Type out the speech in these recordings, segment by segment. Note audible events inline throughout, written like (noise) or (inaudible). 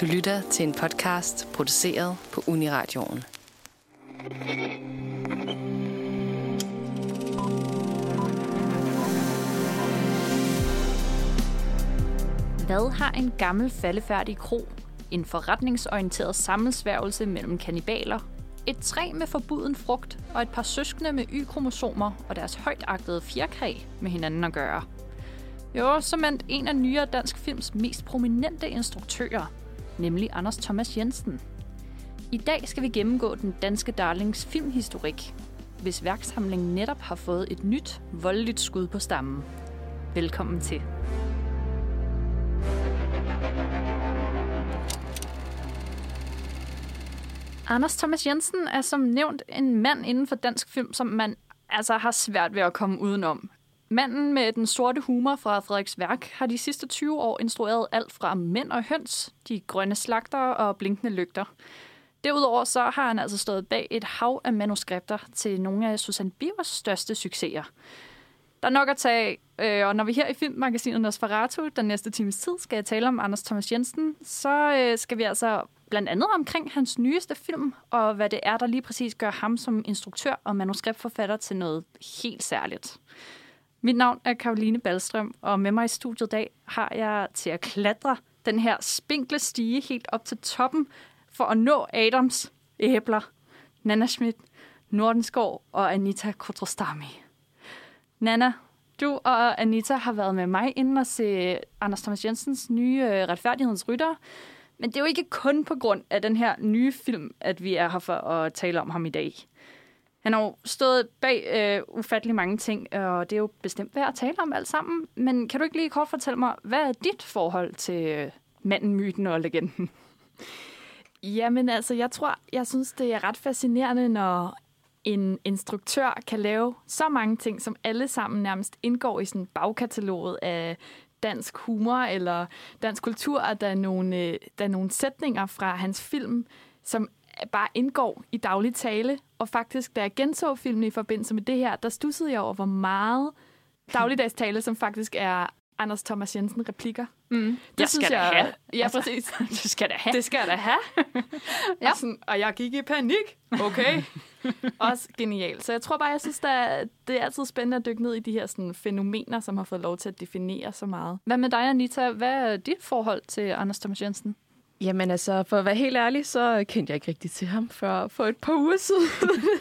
Du lytter til en podcast produceret på Uniradioen. Hvad har en gammel faldefærdig kro? En forretningsorienteret sammensværgelse mellem kannibaler? Et træ med forbuden frugt og et par søskende med Y-kromosomer og deres højtagtede fjerkræ med hinanden at gøre. Jo, som en af nyere dansk films mest prominente instruktører, nemlig Anders Thomas Jensen. I dag skal vi gennemgå den danske darlings filmhistorik, hvis værksamling netop har fået et nyt, voldeligt skud på stammen. Velkommen til. Anders Thomas Jensen er som nævnt en mand inden for dansk film, som man altså har svært ved at komme udenom. Manden med den sorte humor fra Frederiks værk har de sidste 20 år instrueret alt fra Mænd og Høns, De Grønne Slagter og Blinkende Lygter. Derudover så har han altså stået bag et hav af manuskripter til nogle af Susanne Bivers største succeser. Der er nok at tage, øh, og når vi her i filmmagasinet Nosferatu den næste times tid skal tale om Anders Thomas Jensen, så øh, skal vi altså blandt andet omkring hans nyeste film, og hvad det er, der lige præcis gør ham som instruktør og manuskriptforfatter til noget helt særligt. Mit navn er Karoline Ballstrøm, og med mig i studiet i dag har jeg til at klatre den her spinkle stige helt op til toppen for at nå Adams æbler, Nana Schmidt, Nordenskov og Anita Kotrostami. Nana, du og Anita har været med mig inden at se Anders Thomas Jensens nye øh, Retfærdighedens Rytter. Men det er jo ikke kun på grund af den her nye film, at vi er her for at tale om ham i dag. Han har jo stået bag øh, ufattelig mange ting, og det er jo bestemt værd at tale om alt sammen. Men kan du ikke lige kort fortælle mig, hvad er dit forhold til øh, manden, myten og legenden? (laughs) Jamen altså, jeg tror, jeg synes, det er ret fascinerende, når en instruktør kan lave så mange ting, som alle sammen nærmest indgår i sådan bagkataloget af dansk humor eller dansk kultur, at der er nogle, øh, der er nogle sætninger fra hans film, som bare indgår i daglig tale. Og faktisk, da jeg genså filmen i forbindelse med det her, der stussede jeg over, hvor meget dagligdags tale, som faktisk er Anders Thomas Jensen replikker. Mm. Det jeg synes skal jeg... have. Ja, altså, præcis. Det skal da have. Det skal da have. (laughs) ja. og, sådan, og jeg gik i panik. Okay. (laughs) Også genialt. Så jeg tror bare, jeg synes, der, det er altid spændende at dykke ned i de her sådan, fænomener, som har fået lov til at definere så meget. Hvad med dig, Anita? Hvad er dit forhold til Anders Thomas Jensen? Jamen altså, for at være helt ærlig, så kendte jeg ikke rigtig til ham før for et par uger siden.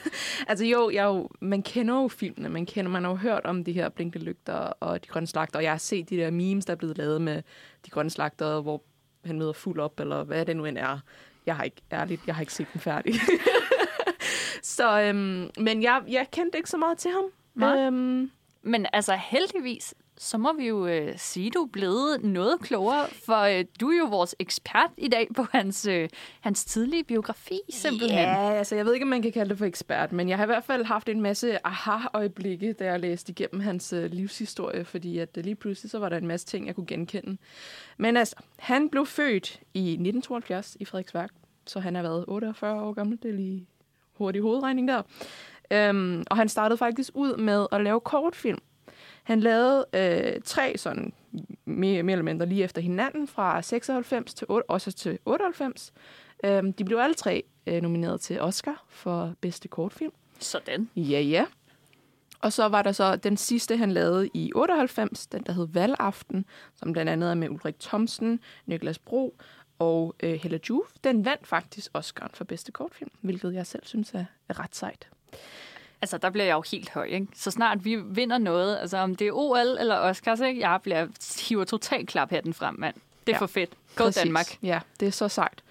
(laughs) altså jo, jeg jo, man kender jo filmene, man kender, man har jo hørt om de her blinkende lygter og de grønne slagter, og jeg har set de der memes, der er blevet lavet med de grønne slagter, hvor han møder fuld op, eller hvad det nu end er. Jeg har ikke, ærligt, jeg har ikke set den færdig. (laughs) så, øhm, men jeg, jeg kendte ikke så meget til ham. Nej. Øhm, men altså heldigvis, så må vi jo øh, sige, du er blevet noget klogere, for øh, du er jo vores ekspert i dag på hans, øh, hans tidlige biografi, simpelthen. Ja, altså jeg ved ikke, om man kan kalde det for ekspert, men jeg har i hvert fald haft en masse aha-øjeblikke, da jeg læste igennem hans øh, livshistorie, fordi at øh, lige pludselig så var der en masse ting, jeg kunne genkende. Men altså, han blev født i 1972 i Frederiksværk, så han har været 48 år gammel, det er lige hurtig hovedregning der. Øhm, og han startede faktisk ud med at lave kortfilm. Han lavede øh, tre sådan mere, mere eller mindre lige efter hinanden fra 96 til 8, også til 98. Øhm, de blev alle tre øh, nomineret til Oscar for bedste kortfilm. Sådan. Ja, ja. Og så var der så den sidste, han lavede i 98, den der hed Valgaften, som blandt andet er med Ulrik Thomsen, Niklas Bro og øh, Hella Juf. Den vandt faktisk Oscar for bedste kortfilm, hvilket jeg selv synes er, er ret sejt. Altså, der bliver jeg jo helt høj, ikke? Så snart vi vinder noget, altså om det er OL eller Oscars, ikke? Jeg bliver, hiver totalt klap den frem, mand. Det er ja, for fedt. Præcis. Danmark. Ja, det er så sejt.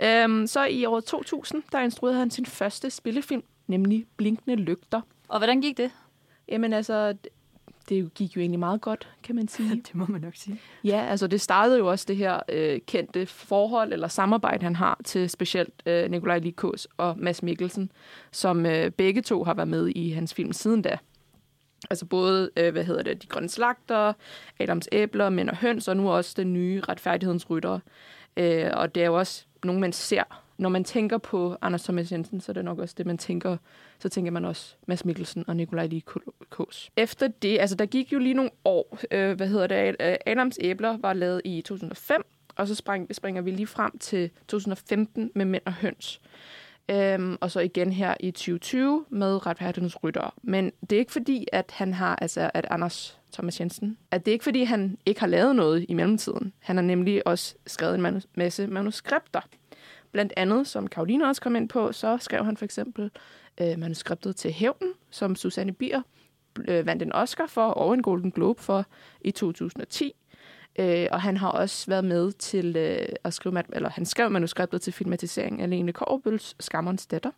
Øhm, så i år 2000, der instruerede han sin første spillefilm, nemlig Blinkende Lygter. Og hvordan gik det? Jamen altså, det gik jo egentlig meget godt, kan man sige. (laughs) det må man nok sige. Ja, altså det startede jo også det her øh, kendte forhold eller samarbejde, han har til specielt øh, Nikolaj Likås og Mads Mikkelsen, som øh, begge to har været med i hans film siden da. Altså både, øh, hvad hedder det, De Grønne Slagter, Adams Æbler, Mænd og Høns, og nu også den nye Retfærdighedens Rytter. Øh, og det er jo også nogen, man ser når man tænker på Anders Thomas Jensen, så er det nok også det, man tænker. Så tænker man også Mads Mikkelsen og Nikolaj Likos. Efter det, altså der gik jo lige nogle år, øh, hvad hedder det, Adams Æbler var lavet i 2005, Og så spring, springer vi lige frem til 2015 med Mænd og Høns. Øhm, og så igen her i 2020 med Retfærdighedens Rytter. Men det er ikke fordi, at han har, altså at Anders Thomas Jensen, at det er ikke fordi, han ikke har lavet noget i mellemtiden. Han har nemlig også skrevet en manu- masse manuskripter. Blandt andet, som Karoline også kom ind på, så skrev han for eksempel øh, manuskriptet til Hævnen, som Susanne Bier øh, vandt en Oscar for og en Golden Globe for i 2010. Øh, og han har også været med til øh, at skrive, eller han skrev manuskriptet til filmatisering af Lene Korbøls Skammerens Datter.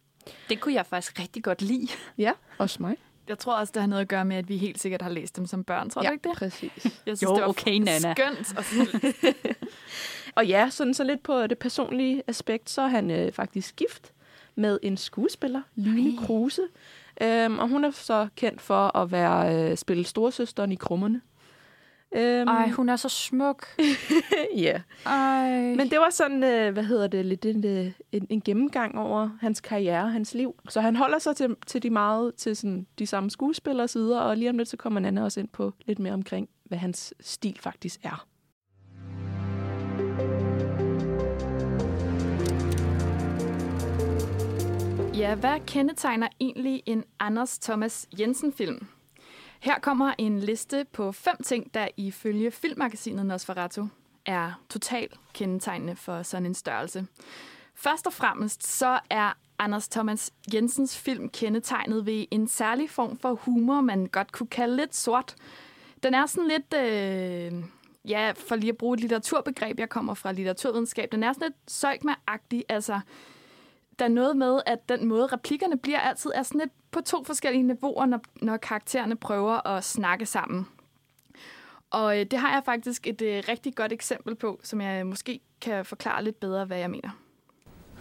Det kunne jeg faktisk rigtig godt lide. (laughs) Ja, også mig. Jeg tror også, det har noget at gøre med, at vi helt sikkert har læst dem som børn. Tror ja, du ikke det? præcis. Jeg synes, Jo, det var okay, Nana. skønt. Og (laughs) Og ja, sådan så lidt på det personlige aspekt, så er han øh, faktisk gift med en skuespiller, Line Kruse. Øhm, og hun er så kendt for at være øh, spille storesøsteren i Krummerne. Øhm, Ej, hun er så smuk. (laughs) ja. Ej. Men det var sådan, øh, hvad hedder det, lidt en, øh, en, en gennemgang over hans karriere, hans liv. Så han holder sig til, til de meget, til sådan, de samme skuespillere sider, og lige om lidt, så kommer Nana også ind på lidt mere omkring, hvad hans stil faktisk er. Ja, hvad kendetegner egentlig en Anders Thomas Jensen-film? Her kommer en liste på fem ting, der ifølge filmmagasinet Nosferatu er totalt kendetegnende for sådan en størrelse. Først og fremmest så er Anders Thomas Jensens film kendetegnet ved en særlig form for humor, man godt kunne kalde lidt sort. Den er sådan lidt, øh, ja, for lige at bruge et litteraturbegreb, jeg kommer fra litteraturvidenskab, den er sådan lidt søjkma-agtig, altså der er noget med, at den måde, replikkerne bliver altid, er sådan lidt på to forskellige niveauer, når, når karaktererne prøver at snakke sammen. Og øh, det har jeg faktisk et øh, rigtig godt eksempel på, som jeg måske kan forklare lidt bedre, hvad jeg mener.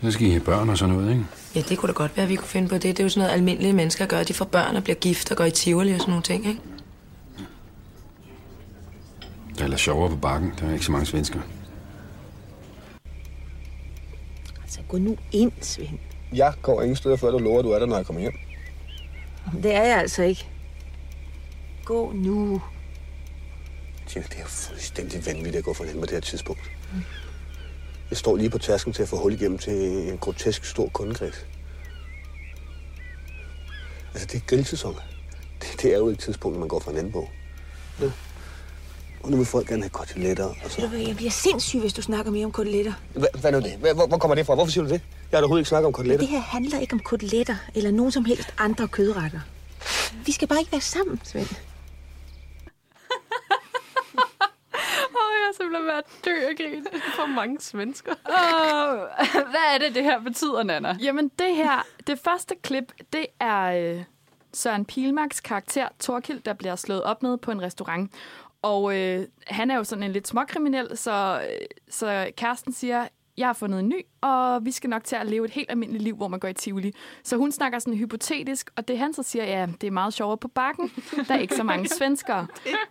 Så skal I have børn og sådan noget, ikke? Ja, det kunne da godt være, at vi kunne finde på det. Det er jo sådan noget, almindelige mennesker gør. De får børn og bliver gift og går i Tivoli og sådan nogle ting, ikke? Det er ellers sjovere på bakken. Der er ikke så mange svensker. Altså, gå nu ind, Svend. Jeg går ingen steder, før du lover, at du er der, når jeg kommer hjem. Det er jeg altså ikke. Gå nu. Tina, det er jo fuldstændig vanvittigt at gå for hinanden på det her tidspunkt. Jeg står lige på tasken til at få hul igennem til en grotesk stor kundekreds. Altså, det er grillsæson. Det, det er jo et tidspunkt, man går for hinanden på. Ja. Og nu vil folk gerne have koteletter, og så... Jeg bliver sindssyg, hvis du snakker mere om koteletter. Hva, hvad nu det? Hva, hvor, hvor kommer det fra? Hvorfor siger du det? Jeg har overhovedet ikke snakket om koteletter. Det her handler ikke om koteletter eller nogen som helst andre kødretter. Vi skal bare ikke være sammen, Svend. (laughs) Åh, jeg er simpelthen ved at dø af grin. For mange svensker. (laughs) Åh, hvad er det, det her betyder, Nana? Jamen det her, det første klip, det er øh, Søren Pilmarks karakter, Torkild, der bliver slået op med på en restaurant. Og øh, han er jo sådan en lidt småkriminel, så, øh, så kæresten siger, jeg har fundet en ny, og vi skal nok til at leve et helt almindeligt liv, hvor man går i Tivoli. Så hun snakker sådan hypotetisk, og det han så siger, ja, det er meget sjovere på bakken. Der er ikke så mange (laughs) svenskere.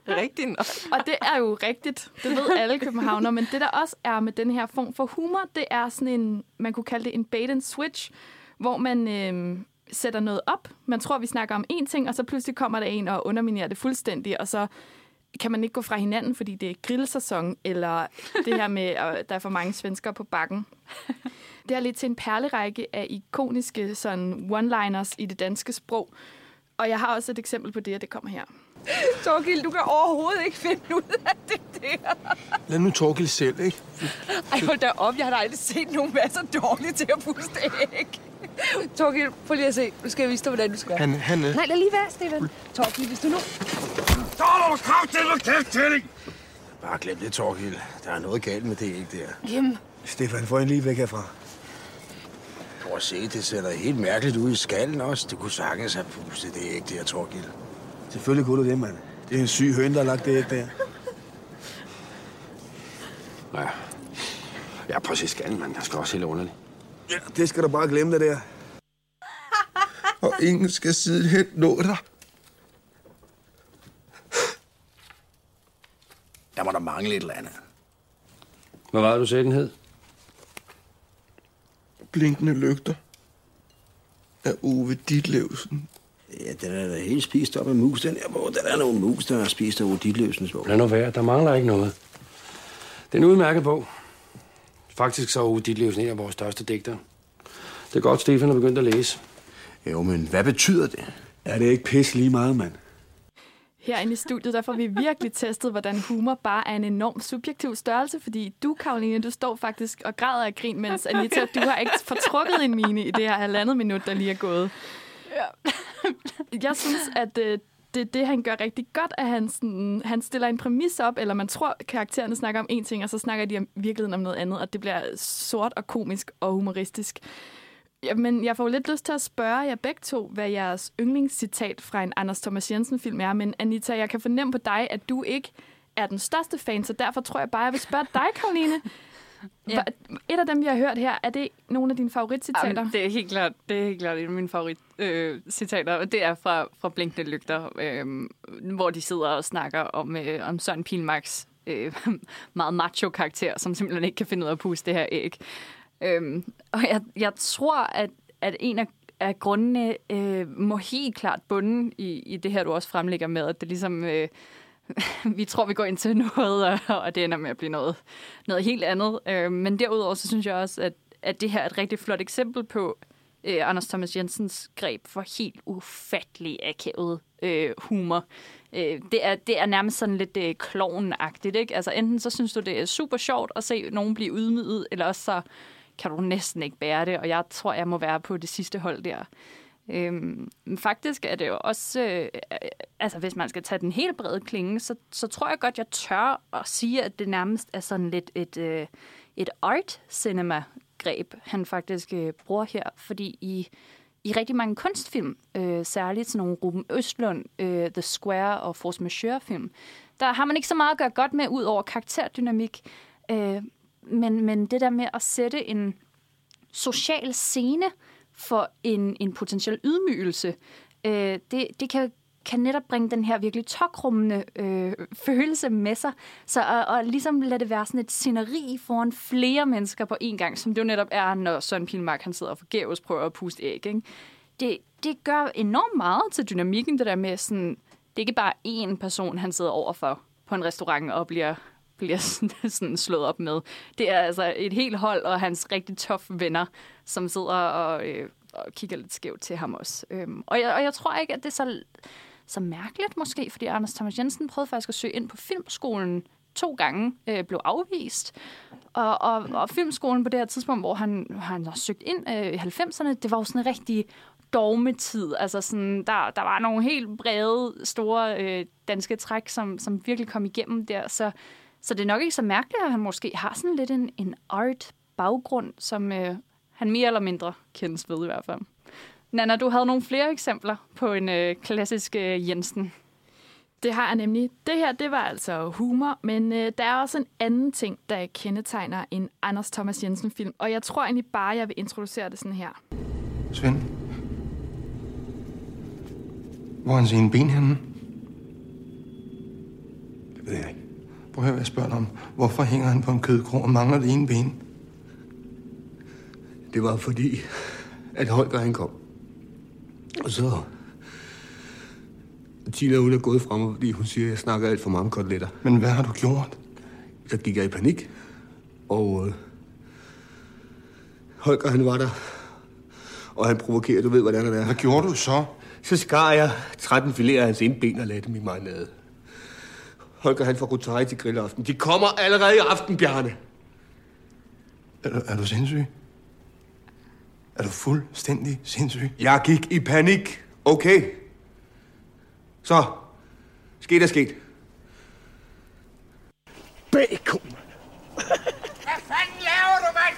Rigtig nok. Og det er jo rigtigt. Det ved alle københavner. Men det, der også er med den her form for humor, det er sådan en, man kunne kalde det en bait and switch, hvor man øh, sætter noget op. Man tror, vi snakker om én ting, og så pludselig kommer der en og underminerer det fuldstændig, og så kan man ikke gå fra hinanden, fordi det er grillsæson, eller det her med, at der er for mange svensker på bakken. Det er lidt til en perlerække af ikoniske sådan one-liners i det danske sprog. Og jeg har også et eksempel på det, og det kommer her. Torgild, du kan overhovedet ikke finde ud af det der. Lad nu Torgild selv, ikke? Ej, hold da op. Jeg har da aldrig set nogen være så dårlige til at puste æg. Torgild, prøv lige at se. Nu skal jeg vise dig, hvordan du skal. Han, han, øh... Nej, lad lige være, Steven. Torgild, hvis du nu... Så er du kraftigt kæft til dig! Bare glem det, Torgild. Der er noget galt med det æg der. Jamen, Stefan, få en lige væk herfra. Prøv at se, det ser da helt mærkeligt ud i skallen også. Du kunne sagtens have pustet det æg der, Torgild. Selvfølgelig kunne du det, mand. Det er en syg høn, der har lagt det æg der. Ja. Ja, prøv at se skallen, mand. Jeg skal også helt underligt. Ja, det skal du bare glemme det der. Og ingen skal sidenhen nå dig. Der må der mangle et eller andet. Hvad var det, du sagde, den hed? Blinkende lygter af Ove Ditlevsen. Ja, den er da helt spist op af mus, den her bog. Der er nogle mus, der har spist af Ove Ditlevsens bog. Lad nu være. Der mangler ikke noget. Det er en udmærket bog. Faktisk så er Ove Ditlevsen en af vores største digtere. Det er godt, Stefan er begyndt at læse. Jo, men hvad betyder det? Er det ikke pis lige meget, mand? Herinde i studiet, der får vi virkelig testet, hvordan humor bare er en enorm subjektiv størrelse, fordi du, Karoline, du står faktisk og græder af grin, mens Anita, du har ikke fortrukket en mine i det her halvandet minut, der lige er gået. Ja. Jeg synes, at øh, det det, han gør rigtig godt, at han, sådan, han stiller en præmis op, eller man tror, karaktererne snakker om en ting, og så snakker de om virkeligheden om noget andet, og det bliver sort og komisk og humoristisk. Ja, men jeg får lidt lyst til at spørge jer begge to, hvad jeres yndlingscitat fra en Anders Thomas Jensen-film er. Men Anita, jeg kan fornemme på dig, at du ikke er den største fan, så derfor tror jeg bare, jeg vil spørge dig, Karoline. (laughs) Ja. Et af dem, vi har hørt her, er det nogle af dine favoritcitater? Jamen, det er helt klart, det er helt klart et af mine favoritcitater, øh, det er fra, fra Blinkende Lygter, øh, hvor de sidder og snakker om, øh, om Søren Pilmarks øh, (laughs) meget macho-karakter, som simpelthen ikke kan finde ud af at puste det her æg. Øhm, og jeg, jeg tror, at, at en af, af grundene øh, må helt klart bunde i, i det her, du også fremlægger med, at det ligesom... Øh, (laughs) vi tror, vi går ind til noget, og, og det ender med at blive noget, noget helt andet. Øh, men derudover, så synes jeg også, at, at det her er et rigtig flot eksempel på øh, Anders Thomas Jensens greb for helt ufattelig akavet øh, humor. Øh, det, er, det er nærmest sådan lidt øh, klovnagtigt, ikke? Altså enten så synes du, det er super sjovt at se nogen blive ydmyget, eller også så kan du næsten ikke bære det, og jeg tror, jeg må være på det sidste hold der. Øhm, faktisk er det jo også, øh, øh, altså hvis man skal tage den helt brede klinge, så, så tror jeg godt, jeg tør at sige, at det nærmest er sådan lidt et, øh, et art cinema greb, han faktisk øh, bruger her, fordi i, i rigtig mange kunstfilm, øh, særligt sådan nogle Ruben Østlund, øh, The Square og Force Majeure-film, der har man ikke så meget at gøre godt med, ud over karakterdynamik. Øh, men, men det der med at sætte en social scene for en, en potentiel ydmygelse, øh, det, det kan, kan netop bringe den her virkelig tokrummende øh, følelse med sig. Så og, og ligesom lade det være sådan et sceneri foran flere mennesker på én gang, som det jo netop er, når Søren Pilmark han sidder og forgæves prøver at puste æg. Ikke? Det, det gør enormt meget til dynamikken, det der med sådan, det er ikke bare én person, han sidder overfor på en restaurant og bliver bliver (laughs) sådan, sådan slået op med. Det er altså et helt hold og hans rigtig tough venner, som sidder og, øh, og kigger lidt skævt til ham også. Øhm, og, jeg, og jeg tror ikke, at det er så, så mærkeligt måske, fordi Anders Thomas Jensen prøvede faktisk at søge ind på filmskolen to gange, øh, blev afvist. Og, og, og filmskolen på det her tidspunkt, hvor han, han har søgt ind øh, i 90'erne, det var jo sådan en rigtig dogmetid. Altså sådan, der, der var nogle helt brede, store øh, danske træk, som, som virkelig kom igennem der. Så så det er nok ikke så mærkeligt, at han måske har sådan lidt en, en art-baggrund, som øh, han mere eller mindre kendes ved i hvert fald. Nana, du havde nogle flere eksempler på en øh, klassisk øh, Jensen. Det har jeg nemlig. Det her, det var altså humor, men øh, der er også en anden ting, der kendetegner en Anders Thomas Jensen-film, og jeg tror egentlig bare, jeg vil introducere det sådan her. Svend, hvor er hans ene ben henne? Det ved jeg ikke. Prøv at høre, jeg spørger om. Hvorfor hænger han på en kødkrog og mangler det ene ben? Det var fordi, at Holger han kom. Og så... Tina, hun er gået fra mig, fordi hun siger, at jeg snakker alt for mange koteletter. Men hvad har du gjort? Så gik jeg i panik. Og... Øh, Holger, han var der. Og han provokerer, du ved, hvordan det er. Hvad gjorde du så? Så skar jeg 13 filéer af hans indben og lagde dem i marinade. Holger han får rotai til grillaften. De kommer allerede i aften, Bjarne. Er du, er du sindssyg? Er du fuldstændig sindssyg? Jeg gik i panik. Okay. Så. Sket er sket. Bacon. Hvad fanden laver du, mand?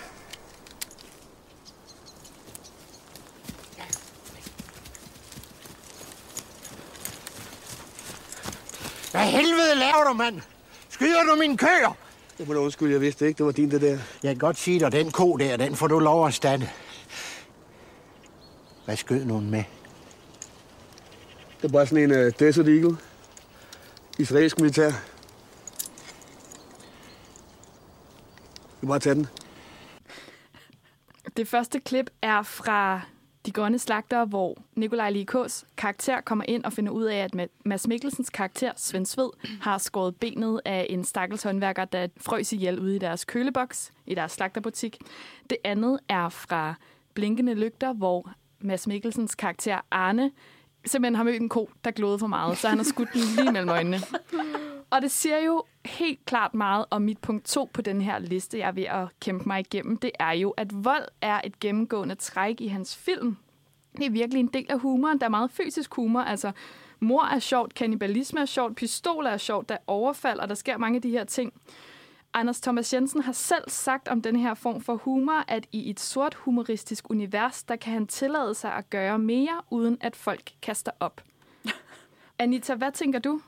Hvad helvede laver du, mand? Skyder du min køer? Det må du undskylde, jeg vidste ikke, det var din, det der. Jeg kan godt sige dig, den ko der, den får du lov at stande. Hvad skød nogen med? Det er bare sådan en uh, Desert Eagle. Israelsk militær. Du bare tage den. Det første klip er fra de Grønne Slagter, hvor Nikolaj Likås karakter kommer ind og finder ud af, at Mads Mikkelsens karakter, Svend Sved, har skåret benet af en stakkels håndværker, der frøs ihjel ude i deres køleboks i deres slagterbutik. Det andet er fra Blinkende Lygter, hvor Mads Mikkelsens karakter Arne simpelthen har mødt en ko, der glødede for meget, så han har skudt den lige mellem øjnene. Og det siger jo helt klart meget om mit punkt to på den her liste, jeg er ved at kæmpe mig igennem. Det er jo, at vold er et gennemgående træk i hans film. Det er virkelig en del af humoren. Der er meget fysisk humor. Altså, mor er sjovt, kannibalisme er sjovt, pistoler er sjovt, der er overfald, og der sker mange af de her ting. Anders Thomas Jensen har selv sagt om den her form for humor, at i et sort humoristisk univers, der kan han tillade sig at gøre mere, uden at folk kaster op. (laughs) Anita, hvad tænker du?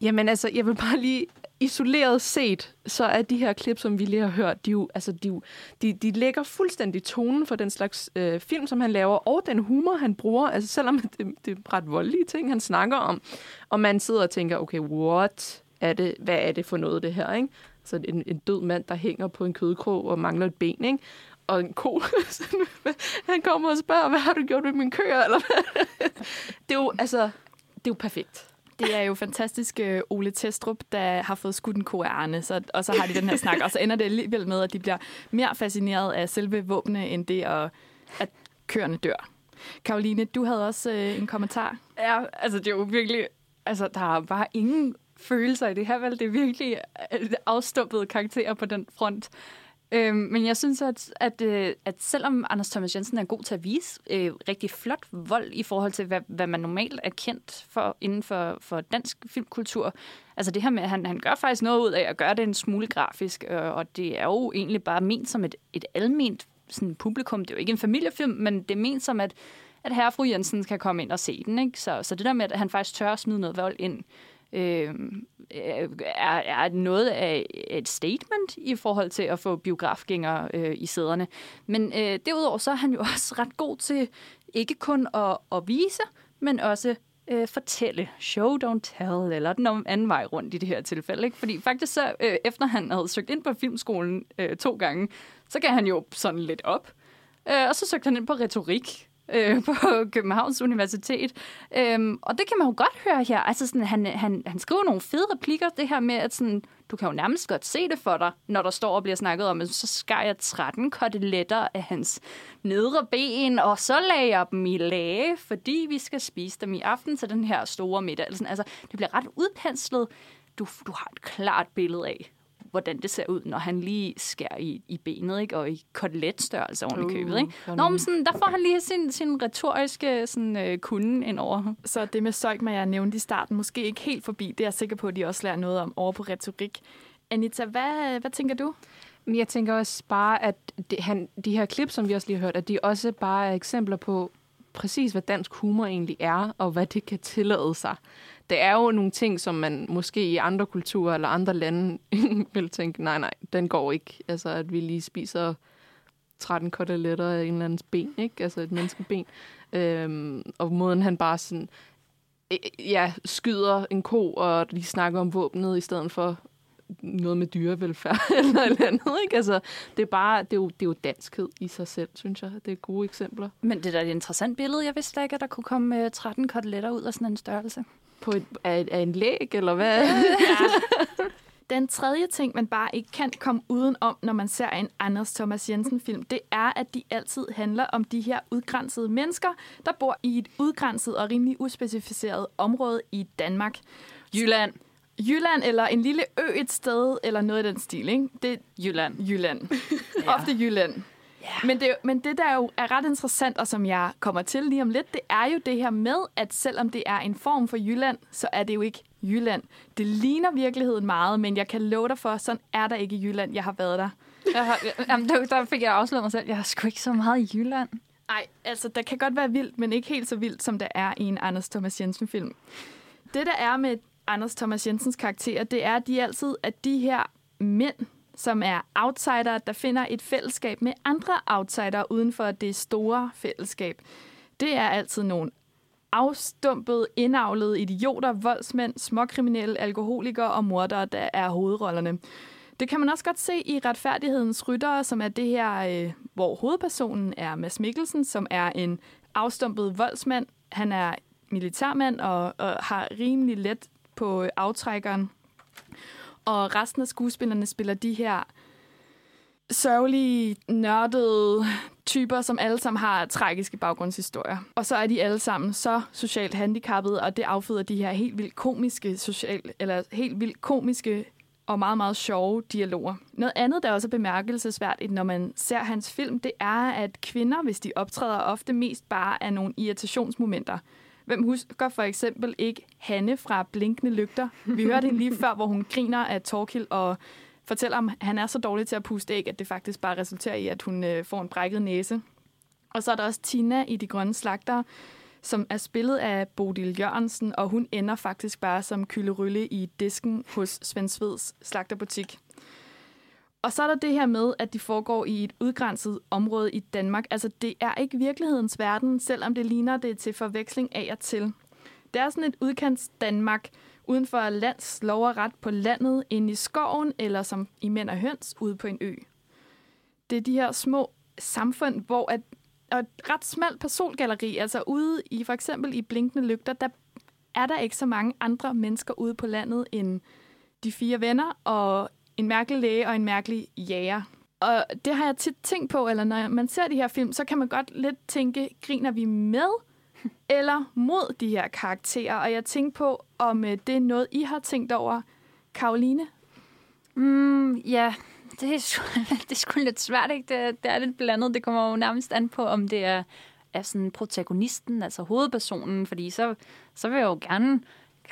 Jamen altså, jeg vil bare lige isoleret set, så er de her klip, som vi lige har hørt, de, jo, altså, de, de, de lægger fuldstændig tonen for den slags øh, film, som han laver, og den humor, han bruger. Altså selvom det, det er ret voldelige ting, han snakker om, og man sidder og tænker, okay, what er det, hvad er det for noget, det her, ikke? Så en, en død mand, der hænger på en kødkrog og mangler et ben, ikke? Og en ko, (laughs) han kommer og spørger, hvad har du gjort med min køer? Eller hvad? det er jo, altså, det er jo perfekt. Det er jo fantastisk øh, Ole Testrup, der har fået skudt en ko af Arne, så, og så har de den her snak, og så ender det alligevel med, at de bliver mere fascineret af selve våbne, end det, at, at køerne dør. Karoline, du havde også øh, en kommentar. Ja, altså det er jo virkelig, altså der er bare ingen følelser i det her, vel? Det er virkelig øh, afstumpede karakterer på den front. Øhm, men jeg synes, at, at, at selvom Anders Thomas Jensen er god til at vise øh, rigtig flot vold i forhold til, hvad, hvad man normalt er kendt for inden for, for dansk filmkultur, altså det her med, at han, han gør faktisk noget ud af at gøre det en smule grafisk, øh, og det er jo egentlig bare ment som et, et alment sådan publikum. Det er jo ikke en familiefilm, men det er ment som, at, at herre og fru Jensen kan komme ind og se den. Ikke? Så, så det der med, at han faktisk tør at smide noget vold ind, øh, Øhm, øh, er, er noget af et statement i forhold til at få biografgængere øh, i sæderne. Men øh, derudover så er han jo (laughs) også ret god til ikke kun at, at vise, men også øh, fortælle. Show, don't tell, eller den anden vej rundt i det her tilfælde. Ikke? Fordi faktisk så, øh, efter han havde søgt ind på filmskolen øh, to gange, så gav han jo sådan lidt op. Øh, og så søgte han ind på retorik, øh, på (laughs) Københavns Universitet. Øhm, og det kan man jo godt høre her. Altså sådan, han, han, han skriver nogle fede replikker, det her med, at sådan, du kan jo nærmest godt se det for dig, når der står og bliver snakket om, at så skar jeg 13 koteletter af hans nedre ben, og så lagde jeg dem i lage, fordi vi skal spise dem i aften til den her store middag. Altså, altså det bliver ret udpenslet. Du, du har et klart billede af, hvordan det ser ud, når han lige skærer i, i benet, ikke? og i koteletstørrelse oven uh, i købet. Ikke? Nå, men sådan, der får han lige sin, sin retoriske sådan, øh, kunde ind over. Så det med Søjkma, jeg nævnte i starten, måske ikke helt forbi. Det er jeg sikker på, at de også lærer noget om over på retorik. Anita, hvad, hvad tænker du? Jeg tænker også bare, at det, han, de her klip, som vi også lige har hørt, at de også bare er eksempler på præcis, hvad dansk humor egentlig er, og hvad det kan tillade sig det er jo nogle ting, som man måske i andre kulturer eller andre lande (laughs) vil tænke, nej, nej, den går ikke. Altså, at vi lige spiser 13 koteletter af en eller andens ben, ikke? Altså et menneskeben. Øhm, og måden han bare sådan, e, ja, skyder en ko, og lige snakker om våbnet, i stedet for noget med dyrevelfærd (laughs) eller eller andet, ikke? Altså, det er bare, det er, jo, det er jo danskhed i sig selv, synes jeg. Det er gode eksempler. Men det er da et interessant billede. Jeg vidste ikke, at der kunne komme øh, 13 koteletter ud af sådan en størrelse på et, af, af en læg, eller hvad? Ja. (laughs) Den tredje ting, man bare ikke kan komme uden om, når man ser en Anders Thomas Jensen-film, det er, at de altid handler om de her udgrænsede mennesker, der bor i et udgrænset og rimelig uspecificeret område i Danmark. Jylland. Jylland, eller en lille ø et sted, eller noget i den stil, ikke? Det er Jylland. Jylland. ja. Ofte Jylland. Yeah. Men, det, men det, der jo er ret interessant, og som jeg kommer til lige om lidt, det er jo det her med, at selvom det er en form for Jylland, så er det jo ikke Jylland. Det ligner virkeligheden meget, men jeg kan love dig for, sådan er der ikke i Jylland. Jeg har været der. Jeg har, jamen, der, der fik jeg afsløret mig selv. Jeg har sgu ikke så meget i Jylland. Nej, altså, der kan godt være vildt, men ikke helt så vildt, som der er i en Anders Thomas Jensen-film. Det, der er med Anders Thomas Jensens karakter, det er, at de altid, at de her mænd, som er outsider, der finder et fællesskab med andre outsider uden for det store fællesskab. Det er altid nogle afstumpede, indavlede idioter, voldsmænd, småkriminelle, alkoholikere og mordere, der er hovedrollerne. Det kan man også godt se i Retfærdighedens Ryttere, som er det her, øh, hvor hovedpersonen er Mads Mikkelsen, som er en afstumpet voldsmand. Han er militærmand og, og har rimelig let på øh, aftrækkeren. Og resten af skuespillerne spiller de her sørgelige, nørdede typer, som alle sammen har tragiske baggrundshistorier. Og så er de alle sammen så socialt handicappede, og det afføder de her helt vildt komiske, social, eller helt vildt komiske og meget, meget sjove dialoger. Noget andet, der også er bemærkelsesværdigt, når man ser hans film, det er, at kvinder, hvis de optræder, ofte mest bare er nogle irritationsmomenter. Hvem husker for eksempel ikke Hanne fra Blinkende Lygter? Vi hørte hende lige før, hvor hun griner af Torkil og fortæller, om han er så dårlig til at puste æg, at det faktisk bare resulterer i, at hun øh, får en brækket næse. Og så er der også Tina i De Grønne Slagter, som er spillet af Bodil Jørgensen, og hun ender faktisk bare som kylderylle i disken hos Svend Sveds slagterbutik. Og så er der det her med, at de foregår i et udgrænset område i Danmark. Altså, det er ikke virkelighedens verden, selvom det ligner det til forveksling af og til. Det er sådan et udkants Danmark, uden for lands lov og ret på landet, inde i skoven, eller som i Mænd og Høns, ude på en ø. Det er de her små samfund, hvor at, og et ret smalt persongalleri, altså ude i for eksempel i Blinkende Lygter, der er der ikke så mange andre mennesker ude på landet end de fire venner og en mærkelig læge og en mærkelig jæger. Og det har jeg tit tænkt på, eller når man ser de her film, så kan man godt lidt tænke, griner vi med (laughs) eller mod de her karakterer? Og jeg tænkte på, om øh, det er noget, I har tænkt over. Karoline? Mm, ja, det er, sgu, (laughs) det er sgu lidt svært, ikke? Det, det er lidt blandet. Det kommer jo nærmest an på, om det er, er sådan protagonisten, altså hovedpersonen, fordi så, så vil jeg jo gerne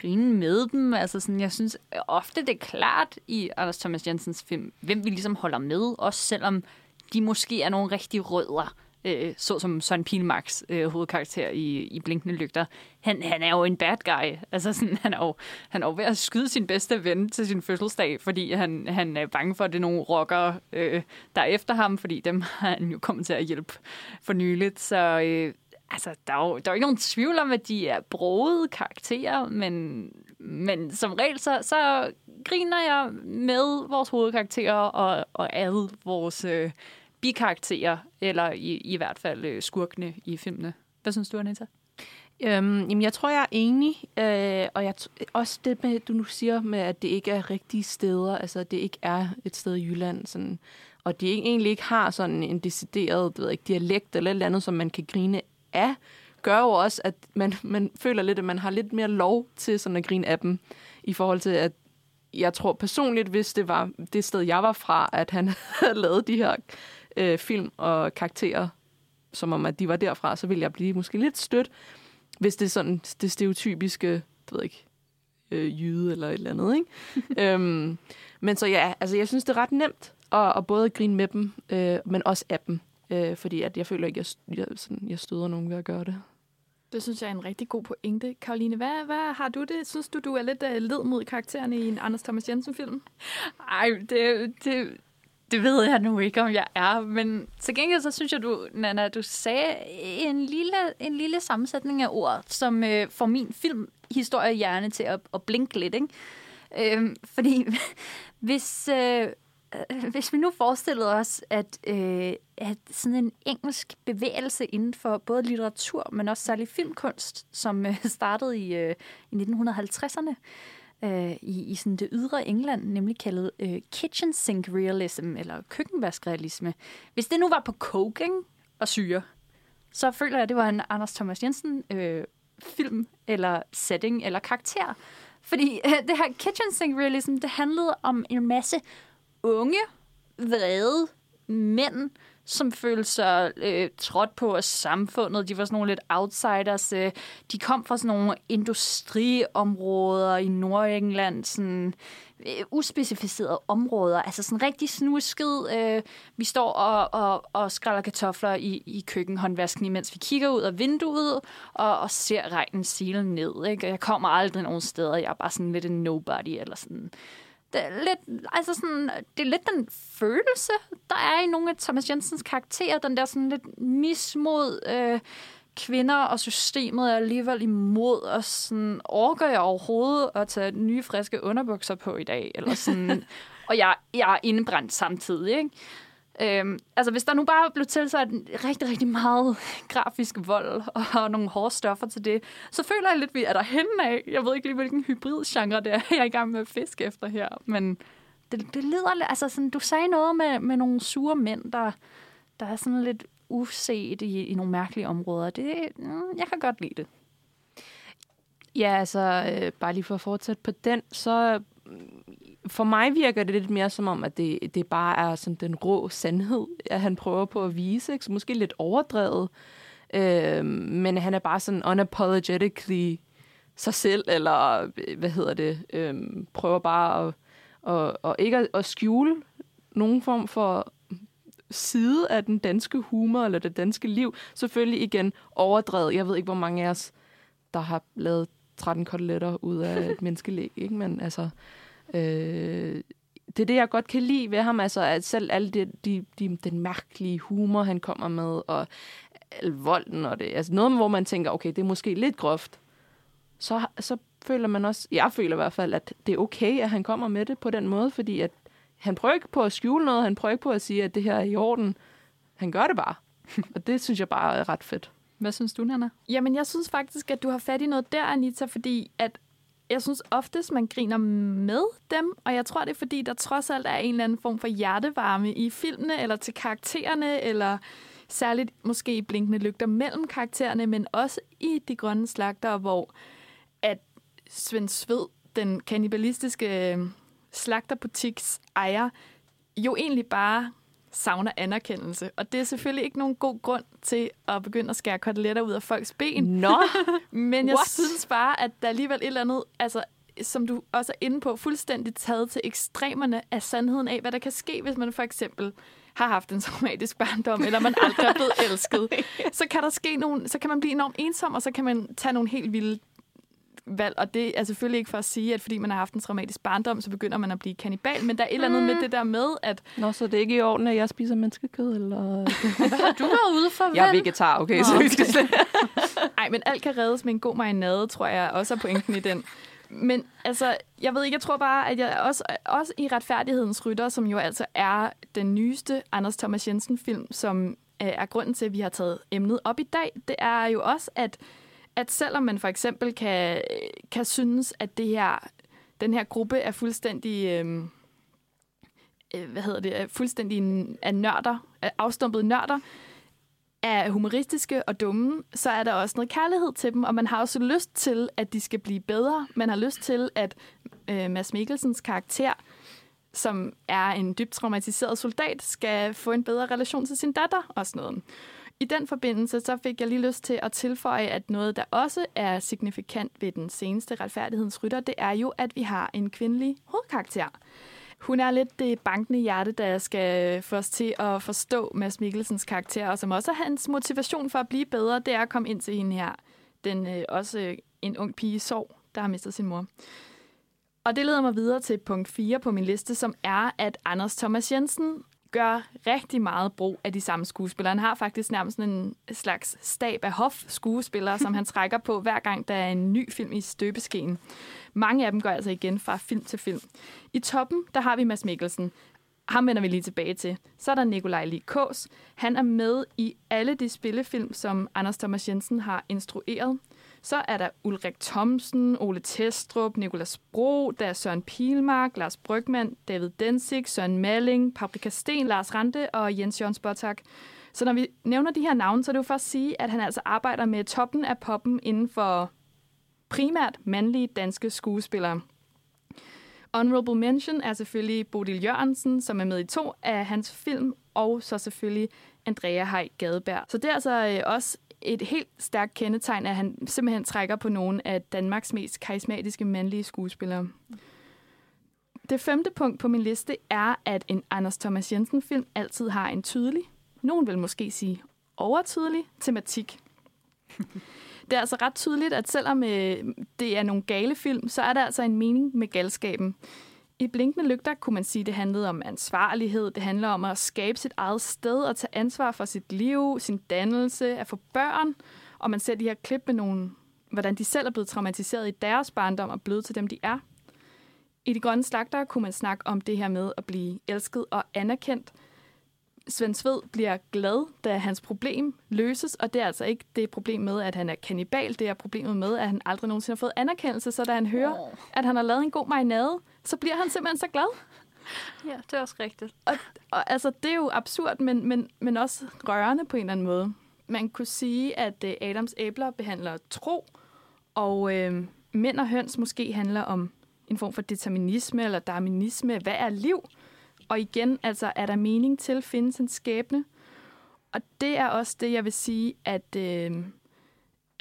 grine med dem. Altså sådan, jeg synes øh, ofte, det er klart i Anders Thomas Jensens film, hvem vi ligesom holder med, også selvom de måske er nogle rigtig rødder øh, så som Søren Pilmarks øh, hovedkarakter i, i Blinkende Lygter. Han, han er jo en bad guy. Altså, sådan, han, er jo, han er jo ved at skyde sin bedste ven til sin fødselsdag, fordi han, han er bange for, at det er nogle rockere, øh, der er efter ham, fordi dem har han jo kommet til at hjælpe for nyligt. Så øh, altså, der, er jo, der er jo ikke nogen tvivl om, at de er broede karakterer, men, men som regel, så, så griner jeg med vores hovedkarakterer og, og ad vores... Øh, bikarakterer, eller i, i hvert fald øh, skurkene i filmene. Hvad synes du, Anita? Øhm, jamen, jeg tror, jeg er enig. Øh, og jeg også det med, du nu siger med, at det ikke er rigtige steder. Altså, det ikke er et sted i Jylland. Sådan, og det egentlig ikke har sådan en decideret du ved ikke, dialekt eller et eller andet, som man kan grine af, gør jo også, at man, man føler lidt, at man har lidt mere lov til sådan at grine af dem, i forhold til, at jeg tror personligt, hvis det var det sted, jeg var fra, at han (laughs) havde lavet de her øh, film og karakterer, som om at de var derfra, så ville jeg blive måske lidt stødt, hvis det er sådan det stereotypiske, du ved ikke, øh, jyde eller et eller andet, ikke? (laughs) øhm, men så ja, altså jeg synes, det er ret nemt at, at både grine med dem, øh, men også af dem, øh, fordi at jeg føler ikke, at jeg, jeg, sådan, jeg støder nogen ved at gøre det. Det synes jeg er en rigtig god pointe. Karoline, hvad, hvad har du det? Synes du, du er lidt uh, led mod karaktererne i en Anders Thomas Jensen-film? Ej, det, det, det ved jeg nu ikke, om jeg er, men til gengæld så synes jeg, du, Nana, du sagde en lille, en lille sammensætning af ord, som øh, får min filmhistorie hjerne til at, at blinke lidt. Ikke? Øh, fordi (laughs) hvis, øh, (laughs) hvis vi nu forestillede os, at, øh, at sådan en engelsk bevægelse inden for både litteratur, men også særlig filmkunst, som øh, (laughs) startede i, øh, i 1950'erne, øh, i, i sådan det ydre England, nemlig kaldet øh, kitchen sink realism, eller køkkenvaskrealisme. Hvis det nu var på cooking og syre, så føler jeg, at det var en Anders Thomas Jensen øh, film, eller setting, eller karakter. Fordi øh, (laughs) det her kitchen sink realism, det handlede om en masse unge, vrede mænd, som følte sig øh, trådt på af samfundet. De var sådan nogle lidt outsiders. Øh. De kom fra sådan nogle industriområder i Nordengland, sådan øh, uspecificerede områder. Altså sådan rigtig snusket. Øh, vi står og, og, og skræller kartofler i, i køkkenhåndvasken, imens vi kigger ud af vinduet og, og ser regnen sile ned. Ikke? Jeg kommer aldrig nogen steder. Jeg er bare sådan lidt en nobody eller sådan det er lidt, altså sådan, det er lidt den følelse, der er i nogle af Thomas Jensens karakterer, den der sådan lidt mismod øh, kvinder og systemet er alligevel imod, og sådan, orker jeg overhovedet at tage nye, friske underbukser på i dag? Eller sådan, (laughs) og jeg, jeg er indebrændt samtidig, ikke? Øhm, altså, hvis der nu bare blev tilsat rigtig, rigtig meget (laughs) grafisk vold og nogle hårde stoffer til det, så føler jeg lidt, at vi er der henne af. Jeg ved ikke lige, hvilken hybridgenre det er, (laughs) jeg er i gang med at fiske efter her, men det, det lyder... Altså, sådan, du sagde noget med, med nogle sure mænd, der, der er sådan lidt uset i, i nogle mærkelige områder. Det, mm, jeg kan godt lide det. Ja, altså, øh, bare lige for at fortsætte på den, så for mig virker det lidt mere som om, at det, det bare er sådan den rå sandhed, at han prøver på at vise. Ikke? Så måske lidt overdrevet. Øh, men han er bare sådan unapologetically sig selv, eller hvad hedder det, øh, prøver bare at, og, og ikke at, at skjule nogen form for side af den danske humor eller det danske liv. Selvfølgelig igen overdrevet. Jeg ved ikke, hvor mange af os, der har lavet 13 koteletter ud af et (laughs) menneskelæg, ikke? Men altså, Øh, det er det, jeg godt kan lide ved ham, altså at selv alle de, de, de, den mærkelige humor, han kommer med, og al volden og det, altså noget, hvor man tænker, okay, det er måske lidt groft, så, så føler man også, jeg føler i hvert fald, at det er okay, at han kommer med det på den måde, fordi at han prøver ikke på at skjule noget, han prøver ikke på at sige, at det her er i orden. Han gør det bare. (laughs) og det synes jeg bare er ret fedt. Hvad synes du, Nana? Jamen, jeg synes faktisk, at du har fat i noget der, Anita, fordi at jeg synes oftest, man griner med dem, og jeg tror, det er fordi, der trods alt er en eller anden form for hjertevarme i filmene, eller til karaktererne, eller særligt måske i blinkende lygter mellem karaktererne, men også i De Grønne Slagter, hvor at Svend Sved, den kannibalistiske øh, slagterbutiks ejer, jo egentlig bare savner anerkendelse. Og det er selvfølgelig ikke nogen god grund til at begynde at skære koteletter ud af folks ben. Nå! (laughs) Men jeg What? synes bare, at der er alligevel et eller andet, altså, som du også er inde på, fuldstændig taget til ekstremerne af sandheden af, hvad der kan ske, hvis man for eksempel har haft en traumatisk barndom, eller man aldrig er blevet elsket, (laughs) så kan der ske nogle, så kan man blive enormt ensom, og så kan man tage nogle helt vilde valg, og det er selvfølgelig ikke for at sige, at fordi man har haft en traumatisk barndom, så begynder man at blive kannibal, men der er et eller andet mm. med det der med, at... Nå, så det er ikke i orden, at jeg spiser menneskekød, eller... Hvad (laughs) har du været ude for, Jeg er vegetar, okay, Nå, så vi skal (laughs) Ej, men alt kan reddes med en god marinade, tror jeg også er pointen i den. Men altså, jeg ved ikke, jeg tror bare, at jeg også, også i Retfærdighedens Rytter, som jo altså er den nyeste Anders Thomas Jensen-film, som er grunden til, at vi har taget emnet op i dag, det er jo også, at at selvom man for eksempel kan, øh, kan synes, at det her, den her gruppe er fuldstændig... Øhm, øh, hvad hedder det, er fuldstændig af nørder, er afstumpede nørder, er humoristiske og dumme, så er der også noget kærlighed til dem, og man har også lyst til, at de skal blive bedre. Man har lyst til, at øh, Mads Mikkelsens karakter, som er en dybt traumatiseret soldat, skal få en bedre relation til sin datter og sådan noget. I den forbindelse så fik jeg lige lyst til at tilføje, at noget, der også er signifikant ved den seneste retfærdighedsrytter, det er jo, at vi har en kvindelig hovedkarakter. Hun er lidt det bankende hjerte, der skal få os til at forstå Mads Mikkelsens karakter, og som også er hans motivation for at blive bedre, det er at komme ind til hende her. Den øh, også en ung pige i sorg, der har mistet sin mor. Og det leder mig videre til punkt 4 på min liste, som er, at Anders Thomas Jensen gør rigtig meget brug af de samme skuespillere. Han har faktisk nærmest en slags stab af hof-skuespillere, som han (laughs) trækker på hver gang, der er en ny film i støbeskeen. Mange af dem går altså igen fra film til film. I toppen, der har vi Mads Mikkelsen. Ham vender vi lige tilbage til. Så er der Nikolaj Likås. Han er med i alle de spillefilm, som Anders Thomas Jensen har instrueret. Så er der Ulrik Thomsen, Ole Testrup, Nikolas Bro, der er Søren Pilmark, Lars Brygman, David Densig, Søren Malling, Paprika Sten, Lars Rante og Jens Jørgens Botak. Så når vi nævner de her navne, så er det jo for at sige, at han altså arbejder med toppen af poppen inden for primært mandlige danske skuespillere. Honorable Mention er selvfølgelig Bodil Jørgensen, som er med i to af hans film, og så selvfølgelig Andrea Hej Gadeberg. Så det er altså øh, også et helt stærkt kendetegn, at han simpelthen trækker på nogle af Danmarks mest karismatiske mandlige skuespillere. Det femte punkt på min liste er, at en Anders Thomas Jensen-film altid har en tydelig, nogen vil måske sige overtydelig, tematik. Det er altså ret tydeligt, at selvom øh, det er nogle gale film, så er der altså en mening med galskaben. I Blinkende Lygter kunne man sige, at det handlede om ansvarlighed. Det handler om at skabe sit eget sted og tage ansvar for sit liv, sin dannelse, at få børn. Og man ser de her klip med nogle, hvordan de selv er blevet traumatiseret i deres barndom og blevet til dem, de er. I De Grønne Slagter kunne man snakke om det her med at blive elsket og anerkendt. Svend Sved bliver glad, da hans problem løses, og det er altså ikke det problem med, at han er kannibal, det er problemet med, at han aldrig nogensinde har fået anerkendelse, så da han hører, oh. at han har lavet en god marinade, så bliver han simpelthen så glad. Ja, det er også rigtigt. Og, og altså, det er jo absurd, men, men, men også rørende på en eller anden måde. Man kunne sige, at uh, Adams æbler behandler tro, og øh, mænd og høns måske handler om en form for determinisme eller darwinisme. Hvad er liv? Og igen, altså, er der mening til, findes en skæbne? Og det er også det, jeg vil sige, at øh,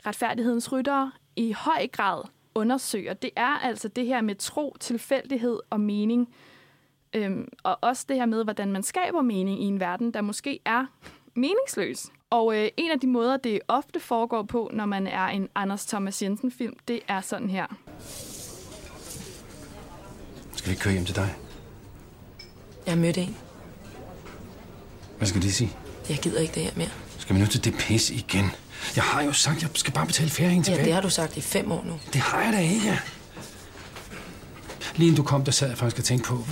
retfærdighedens ryttere i høj grad undersøger. Det er altså det her med tro, tilfældighed og mening. Øhm, og også det her med, hvordan man skaber mening i en verden, der måske er meningsløs. Og øh, en af de måder, det ofte foregår på, når man er en Anders Thomas Jensen-film, det er sådan her. Skal vi køre hjem til dig? Jeg har mødt en. Hvad skal det sige? Jeg gider ikke det her mere. Skal vi nu til det pis igen? Jeg har jo sagt, jeg skal bare betale ferien tilbage. Ja, det har du sagt i fem år nu. Det har jeg da ikke. Lige inden du kom, der sad jeg faktisk og tænkte på,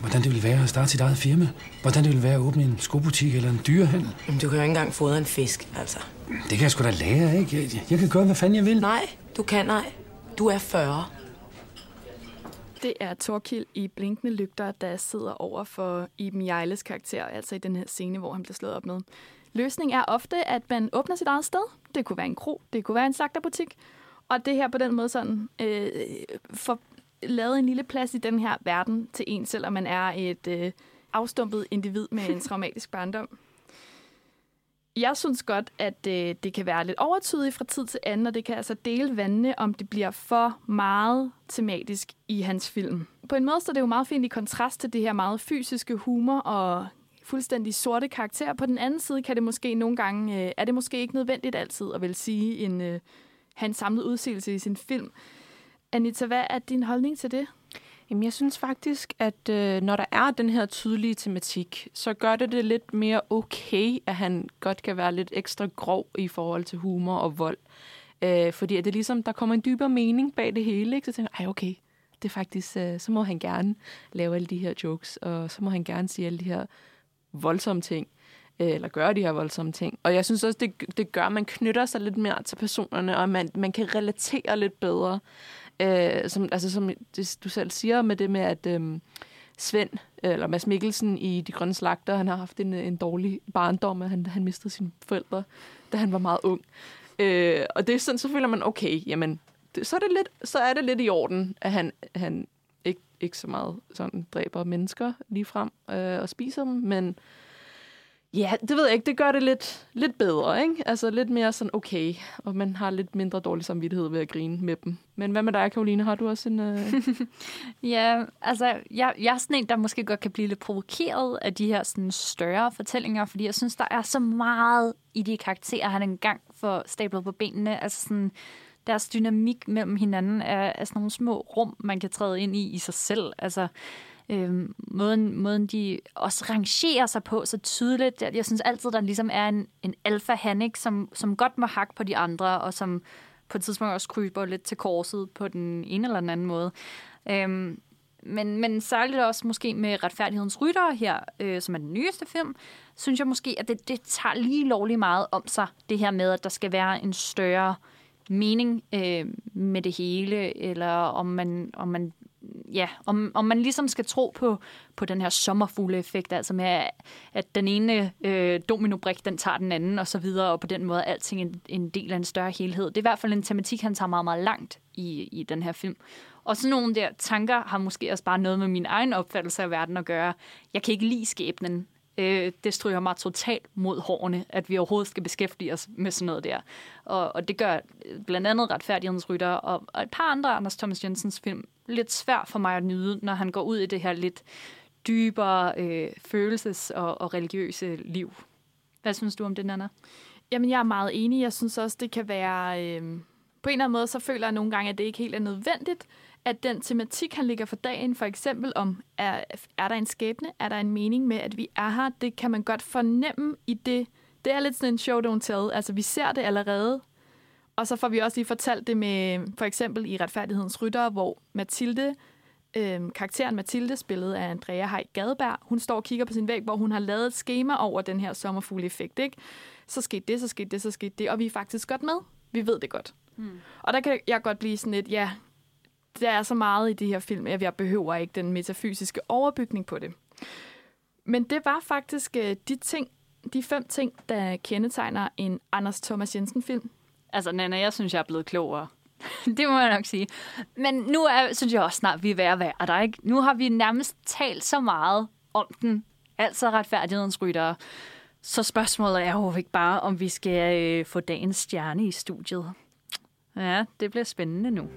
hvordan det ville være at starte sit eget firma. Hvordan det ville være at åbne en skobutik eller en dyrehandel. Men du kan jo ikke engang fodre en fisk, altså. Det kan jeg sgu da lære, ikke? Jeg, jeg kan gøre, hvad fanden jeg vil. Nej, du kan nej. Du er 40. Det er Torkild i Blinkende Lygter, der sidder over for Iben Jejles karakter, altså i den her scene, hvor han bliver slået op med. Løsningen er ofte, at man åbner sit eget sted. Det kunne være en kro, det kunne være en slagterbutik. Og det her på den måde sådan, øh, for lavet en lille plads i den her verden til en, selvom man er et øh, afstumpet individ med en traumatisk barndom. Jeg synes godt, at øh, det kan være lidt overtydigt fra tid til anden, og det kan altså dele vandene, om det bliver for meget tematisk i hans film. På en måde så er det jo meget fint i kontrast til det her meget fysiske humor og fuldstændig sorte karakter. På den anden side kan det måske nogle gange, øh, er det måske ikke nødvendigt altid at vil sige en, øh, have en samlet udsigelse i sin film. Anita, hvad er din holdning til det? Jamen, jeg synes faktisk, at øh, når der er den her tydelige tematik, så gør det det lidt mere okay, at han godt kan være lidt ekstra grov i forhold til humor og vold. Øh, fordi at det ligesom, der kommer en dybere mening bag det hele, ikke? så tænker jeg, okay, det er faktisk, øh, så må han gerne lave alle de her jokes, og så må han gerne sige alle de her voldsomme ting, øh, eller gøre de her voldsomme ting. Og jeg synes også, det, det gør, at man knytter sig lidt mere til personerne, og man, man kan relatere lidt bedre. Øh, som, altså, som det, du selv siger med det med, at øh, Svend, eller Mads Mikkelsen i De Grønne Slagter, han har haft en, en dårlig barndom, at han, han mistede sine forældre, da han var meget ung. Øh, og det er sådan, så føler man, okay, jamen, det, så, er det lidt, så er det lidt i orden, at han, han ikke, ikke så meget sådan dræber mennesker lige frem øh, og spiser dem, men Ja, det ved jeg ikke. Det gør det lidt, lidt bedre, ikke? Altså lidt mere sådan okay, og man har lidt mindre dårlig samvittighed ved at grine med dem. Men hvad med dig, Karoline? Har du også en... Øh... (laughs) ja, altså, jeg, jeg er sådan en, der måske godt kan blive lidt provokeret af de her sådan, større fortællinger, fordi jeg synes, der er så meget i de karakterer, han engang får stablet på benene. Altså sådan, deres dynamik mellem hinanden er, er sådan nogle små rum, man kan træde ind i i sig selv. Altså, øh, måden, måden de også rangerer sig på så tydeligt. Jeg, jeg synes altid, der ligesom er en, en alfa som, som godt må hakke på de andre, og som på et tidspunkt også kryber lidt til korset på den ene eller den anden måde. Øhm, men, men særligt også måske med Retfærdighedens Ryttere her, øh, som er den nyeste film, synes jeg måske, at det, det tager lige lovlig meget om sig, det her med, at der skal være en større mening øh, med det hele, eller om man, om man ja, om, om man ligesom skal tro på, på den her sommerfugleeffekt, altså med, at den ene øh, dominobrik, den tager den anden, og så videre, og på den måde er alting en, en del af en større helhed. Det er i hvert fald en tematik, han tager meget, meget langt i, i den her film. Og sådan nogle der tanker har måske også bare noget med min egen opfattelse af verden at gøre. Jeg kan ikke lide skæbnen øh, det stryger mig totalt mod hårene, at vi overhovedet skal beskæftige os med sådan noget der. Og, og det gør øh, blandt andet Retfærdighedens Rytter og, og et par andre Anders Thomas Jensens film lidt svært for mig at nyde, når han går ud i det her lidt dybere øh, følelses- og, og religiøse liv. Hvad synes du om det, Nana? Jamen, jeg er meget enig. Jeg synes også, det kan være... Øh, på en eller anden måde, så føler jeg nogle gange, at det ikke helt er nødvendigt, at den tematik, han ligger for dagen, for eksempel om, er, er der en skæbne, er der en mening med, at vi er her, det kan man godt fornemme i det. Det er lidt sådan en show don't tell. Altså, vi ser det allerede, og så får vi også lige fortalt det med, for eksempel i Retfærdighedens Rytter, hvor Mathilde Øhm, karakteren Mathilde, spillet af Andrea Hej Gadeberg, hun står og kigger på sin væg, hvor hun har lavet et schema over den her sommerfugle-effekt. Ikke? Så skete det, så skete det, så skete det, og vi er faktisk godt med. Vi ved det godt. Hmm. Og der kan jeg godt blive sådan lidt, ja, der er så meget i de her film, at jeg behøver ikke den metafysiske overbygning på det. Men det var faktisk øh, de ting, de fem ting, der kendetegner en Anders Thomas Jensen-film. Altså, Nana, jeg synes, jeg er blevet klogere. (laughs) det må jeg nok sige. Men nu er, synes jeg også snart, vi er ved at være der, ikke? Nu har vi nærmest talt så meget om den. Altså retfærdighedens ryttere. Så spørgsmålet er jo ikke bare, om vi skal øh, få dagens stjerne i studiet. Ja, det bliver spændende nu.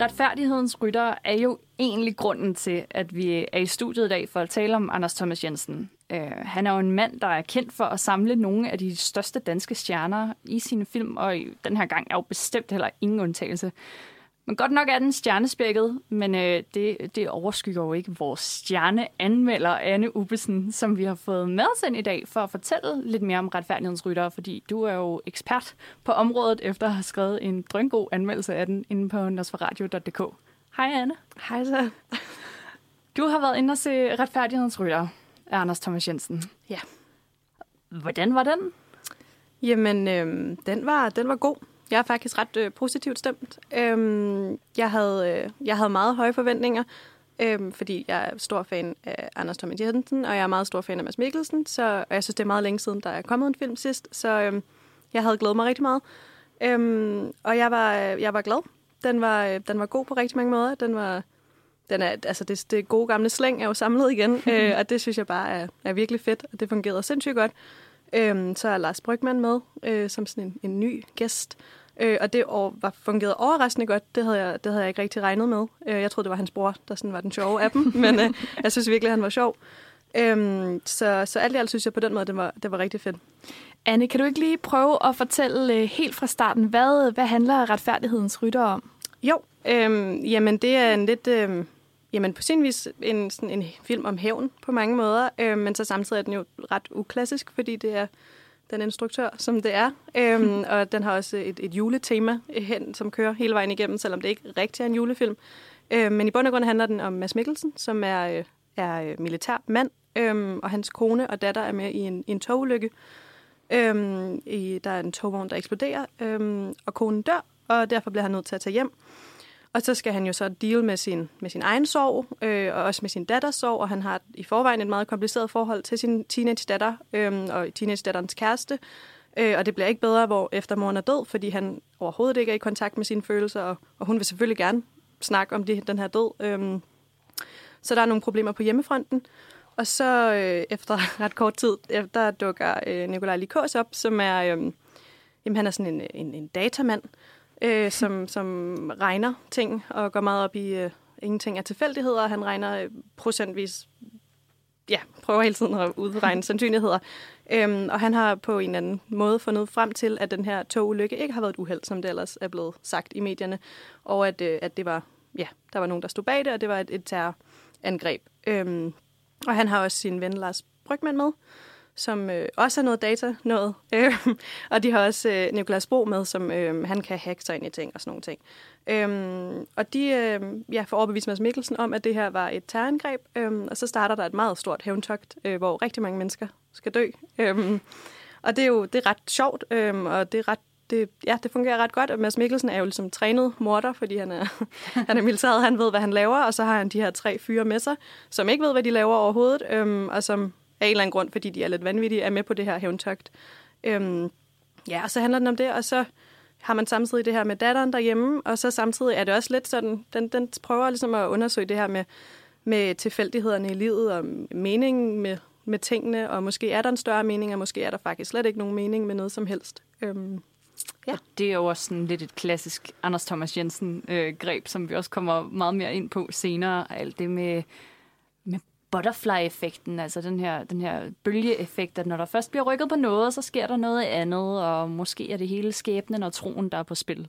Retfærdighedens rytter er jo egentlig grunden til, at vi er i studiet i dag for at tale om Anders Thomas Jensen. Uh, han er jo en mand, der er kendt for at samle nogle af de største danske stjerner i sine film, og den her gang er jo bestemt heller ingen undtagelse. Men godt nok er den stjernespækket, men øh, det, det overskygger jo ikke vores stjerneanmelder, Anne Ubbesen, som vi har fået med ind i dag for at fortælle lidt mere om retfærdighedens rytter, fordi du er jo ekspert på området, efter at have skrevet en drøngod anmeldelse af den inde på nosferadio.dk. Hej Anne. Hej så. (laughs) Du har været inde og se retfærdighedens rytter af Anders Thomas Jensen. Ja. Hvordan var den? Jamen, øh, den, var, den var god. Jeg er faktisk ret øh, positivt stemt. Øhm, jeg, havde, øh, jeg havde meget høje forventninger, øh, fordi jeg er stor fan af Anders Thomas Jensen, og jeg er meget stor fan af Mads Mikkelsen, så, og jeg synes, det er meget længe siden, der er kommet en film sidst, så øh, jeg havde glædet mig rigtig meget. Øhm, og jeg var, jeg var glad. Den var, øh, den var god på rigtig mange måder. Den var, den er, altså det, det gode gamle slæng er jo samlet igen, (laughs) øh, og det synes jeg bare er, er virkelig fedt, og det fungerede sindssygt godt. Øhm, så er Lars Brygman med øh, som sådan en, en ny gæst. Øh, og det år var fungeret overraskende godt. Det havde, jeg, det havde jeg ikke rigtig regnet med. Øh, jeg troede, det var hans bror, der sådan var den sjove af dem. (laughs) men øh, jeg synes virkelig, han var sjov. Øhm, så, så alt i alt synes jeg på den måde, det var, det var rigtig fedt. Anne, kan du ikke lige prøve at fortælle øh, helt fra starten, hvad, hvad handler retfærdighedens rytter om? Jo, øhm, jamen det er en lidt... Øhm, jamen på sin vis en, sådan en film om hævn på mange måder, øh, men så samtidig er den jo ret uklassisk, fordi det er den instruktør, som det er. Øhm, og den har også et, et juletema hen, som kører hele vejen igennem, selvom det ikke rigtig er en julefilm. Øhm, men i bund og grund handler den om Mads Mikkelsen, som er, øh, er militær mand, øhm, og hans kone og datter er med i en, i en togulykke. Øhm, i, der er en togvogn, der eksploderer, øhm, og konen dør, og derfor bliver han nødt til at tage hjem. Og så skal han jo så deal med sin, med sin egen sorg, øh, og også med sin datters sorg, og han har i forvejen et meget kompliceret forhold til sin teenage-datter øh, og teenage-datterens kæreste. Øh, og det bliver ikke bedre, hvor efter moren er død, fordi han overhovedet ikke er i kontakt med sine følelser, og, og hun vil selvfølgelig gerne snakke om det, den her død. Øh, så der er nogle problemer på hjemmefronten. Og så øh, efter (laughs) ret kort tid, øh, der dukker øh, Nikolaj Likås op, som er, øh, jamen, han er sådan en, en, en datamand, øh, som, som regner ting og går meget op i, øh, ingenting af tilfældigheder. Han regner øh, procentvis, ja, prøver hele tiden at udregne (laughs) sandsynligheder. Øhm, og han har på en eller anden måde fundet frem til, at den her togulykke ikke har været et uheld, som det ellers er blevet sagt i medierne. Og at, øh, at det var, ja, der var nogen, der stod bag det, og det var et, et terrorangreb. Øhm, og han har også sin ven Lars Brygman med, som øh, også er noget data noget. (laughs) Øh, og de har også øh, Nikolas Bro med, som øh, han kan hacke sig ind i ting og sådan nogle ting. Øh, og de øh, ja, får overbevist Mads Mikkelsen om, at det her var et terrorangreb, øh, og så starter der et meget stort hævntogt, øh, hvor rigtig mange mennesker skal dø. Øh, og det er jo det er ret sjovt, øh, og det er ret det, ja, det fungerer ret godt, og Mads Mikkelsen er jo ligesom trænet morder, fordi han er, (laughs) han er militæret, han ved, hvad han laver, og så har han de her tre fyre med sig, som ikke ved, hvad de laver overhovedet, øhm, og som af en eller anden grund, fordi de er lidt vanvittige, er med på det her hævntogt. Øhm, ja, og så handler den om det, og så har man samtidig det her med datteren derhjemme, og så samtidig er det også lidt sådan, den, den prøver ligesom at undersøge det her med, med tilfældighederne i livet, og meningen med, med tingene, og måske er der en større mening, og måske er der faktisk slet ikke nogen mening med noget som helst. Øhm, ja. Det er jo også sådan lidt et klassisk Anders Thomas Jensen-greb, øh, som vi også kommer meget mere ind på senere. Alt det med butterfly-effekten, altså den her, den her bølgeeffekt, at når der først bliver rykket på noget, så sker der noget andet, og måske er det hele skæbnen og troen, der er på spil.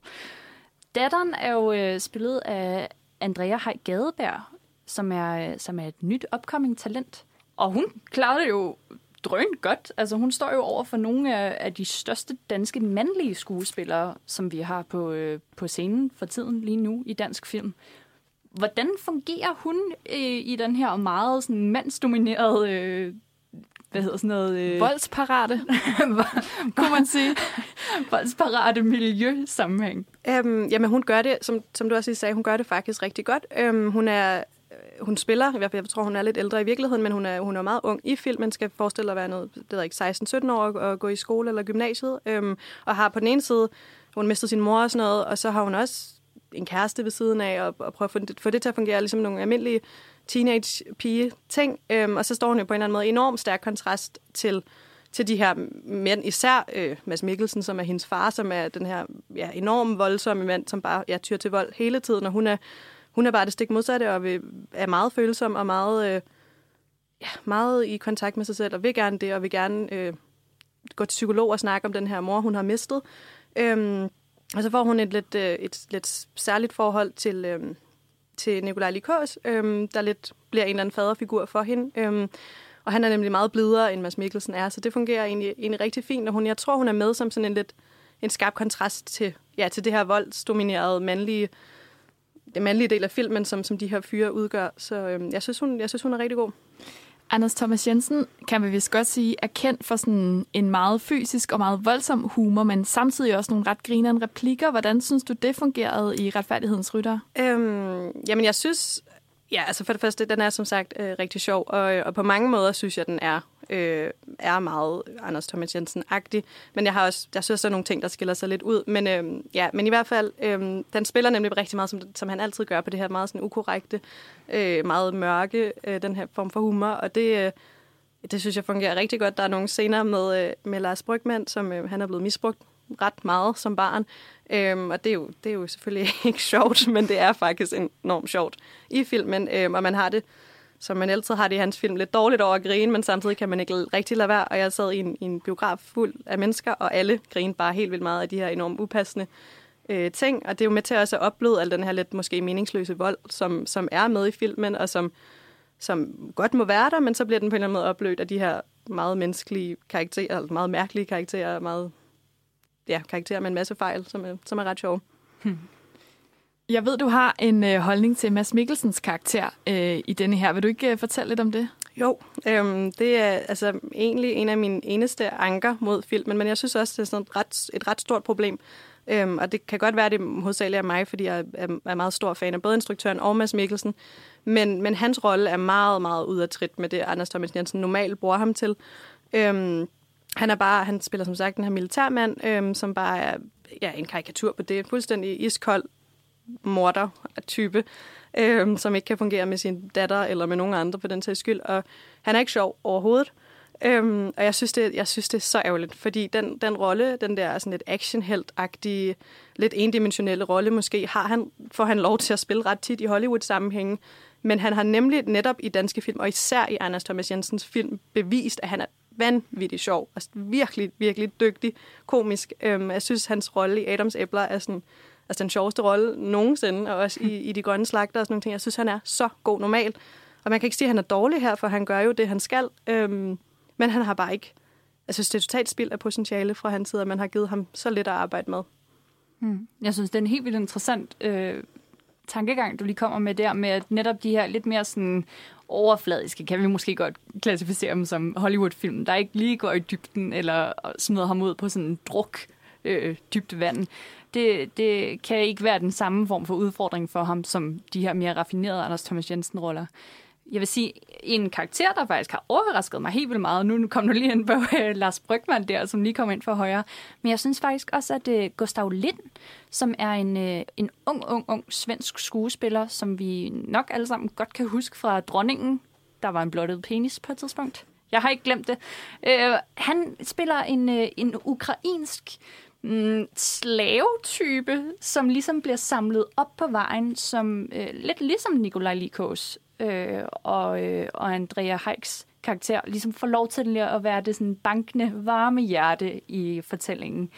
Datteren er jo øh, spillet af Andrea Hej Gadeberg, som er, som er et nyt upcoming talent. Og hun klarede det jo drønt godt. Altså, hun står jo over for nogle af, af de største danske mandlige skuespillere, som vi har på, øh, på scenen for tiden lige nu i dansk film. Hvordan fungerer hun øh, i den her meget sådan, mandsdominerede øh, hvad hedder sådan noget? Øh... Voldsparate, (laughs) kunne man sige. Voldsparate miljøsammenhæng. Øhm, jamen, hun gør det, som, som du også sagde, hun gør det faktisk rigtig godt. Øhm, hun er hun spiller, i hvert fald, jeg tror, hun er lidt ældre i virkeligheden, men hun er, hun er meget ung i filmen, skal forestille at være noget, det ved ikke, 16-17 år og gå i skole eller gymnasiet, øhm, og har på den ene side, hun mistet sin mor og sådan noget, og så har hun også en kæreste ved siden af, og, og prøve at få det, få det til at fungere ligesom nogle almindelige teenage-pige-ting. Øhm, og så står hun jo på en eller anden måde enormt stærk kontrast til, til de her mænd, især øh, Mads Mikkelsen, som er hendes far, som er den her ja, enormt voldsomme mand, som bare ja, tyr til vold hele tiden, og hun er, hun er bare det stik modsatte, og vil, er meget følsom og meget, øh, ja, meget i kontakt med sig selv, og vil gerne det, og vil gerne øh, gå til psykolog og snakke om den her mor, hun har mistet. Øhm, og så får hun et lidt, øh, et lidt særligt forhold til, øh, til Nikolaj Likås, øhm, der lidt bliver en eller anden faderfigur for hende. Øhm, og han er nemlig meget blidere, end Mads Mikkelsen er, så det fungerer egentlig, egentlig rigtig fint. Og hun, jeg tror, hun er med som sådan en lidt en skarp kontrast til, ja, til det her voldsdominerede mandlige, det mandlige del af filmen, som, som de her fyre udgør. Så øhm, jeg, synes, hun, jeg synes, hun er rigtig god. Anders Thomas Jensen, kan vi vist godt sige, er kendt for sådan en meget fysisk og meget voldsom humor, men samtidig også nogle ret grinerende replikker. Hvordan synes du, det fungerede i Retfærdighedens Rytter? Øhm, jamen, jeg synes... Ja, altså for det første, den er som sagt øh, rigtig sjov, og, øh, og på mange måder synes jeg, den er øh, er meget Anders Thomas Jensen-agtig. Men jeg har også, jeg synes, der er nogle ting, der skiller sig lidt ud. Men, øh, ja, men i hvert fald, øh, den spiller nemlig rigtig meget, som, som han altid gør på det her meget sådan ukorrekte, øh, meget mørke, øh, den her form for humor. Og det, øh, det synes jeg fungerer rigtig godt. Der er nogle scener med, øh, med Lars Brygman, som øh, han er blevet misbrugt ret meget som barn. Øhm, og det er, jo, det er jo selvfølgelig (laughs) ikke sjovt, men det er faktisk enormt sjovt i filmen. Øhm, og man har det som man altid har det i hans film, lidt dårligt over at grine, men samtidig kan man ikke rigtig lade være. Og jeg sad i en, i en biograf fuld af mennesker, og alle grinede bare helt vildt meget af de her enormt upassende øh, ting. Og det er jo med til også at opleve al den her lidt måske meningsløse vold, som, som er med i filmen, og som, som godt må være der, men så bliver den på en eller anden måde oplødt af de her meget menneskelige karakterer, eller meget mærkelige karakterer, meget ja, karakterer med en masse fejl, som er, som er ret sjove. Hmm. (laughs) Jeg ved, du har en øh, holdning til Mads Mikkelsens karakter øh, i denne her. Vil du ikke øh, fortælle lidt om det? Jo, øhm, det er altså egentlig en af mine eneste anker mod filmen, men jeg synes også, det er sådan et ret, et ret stort problem. Øhm, og det kan godt være, det hovedsageligt er mig, fordi jeg er, er meget stor fan af både instruktøren og Mads Mikkelsen. Men, men hans rolle er meget, meget ud af trit med det, Anders Thomas Jensen normalt bruger ham til. Øhm, han er bare, han spiller som sagt den her militærmand, øhm, som bare er ja, en karikatur på det. Fuldstændig iskold, morder-type, øhm, som ikke kan fungere med sin datter eller med nogen andre på den sags skyld. Og han er ikke sjov overhovedet. Øhm, og jeg synes, det, jeg synes, det er så ærgerligt, fordi den, den rolle, den der sådan lidt actionhelt-agtige, lidt endimensionelle rolle måske, har han, får han lov til at spille ret tit i Hollywood-sammenhænge. Men han har nemlig netop i danske film, og især i Anders Thomas Jensens film, bevist, at han er vanvittig sjov. og virkelig, virkelig dygtig, komisk. Øhm, jeg synes, hans rolle i Adams Æbler er sådan altså den sjoveste rolle nogensinde, og også i, i De Grønne Slagter og sådan nogle ting. Jeg synes, han er så god normalt. Og man kan ikke sige, at han er dårlig her, for han gør jo det, han skal. Øhm, men han har bare ikke... Jeg synes, det er totalt spild af potentiale fra hans side, at man har givet ham så lidt at arbejde med. Hmm. Jeg synes, det er en helt vildt interessant øh, tankegang, du lige kommer med der, med at netop de her lidt mere sådan overfladiske, kan vi måske godt klassificere dem som Hollywood-film, der ikke lige går i dybden, eller smider ham ud på sådan en druk øh, dybt vand det, det kan ikke være den samme form for udfordring for ham, som de her mere raffinerede Anders Thomas Jensen-roller. Jeg vil sige, en karakter, der faktisk har overrasket mig helt vildt meget, nu kom du lige ind på uh, Lars Brygman der, som lige kom ind for højre, men jeg synes faktisk også, at uh, Gustav Lind, som er en, uh, en ung, ung, ung svensk skuespiller, som vi nok alle sammen godt kan huske fra Dronningen, der var en blottet penis på et tidspunkt. Jeg har ikke glemt det. Uh, han spiller en, uh, en ukrainsk mm, slavetype, som ligesom bliver samlet op på vejen, som øh, lidt ligesom Nikolaj Likos øh, og, øh, og Andrea Heiks karakter, ligesom får lov til at være det sådan bankende, varme hjerte i fortællingen.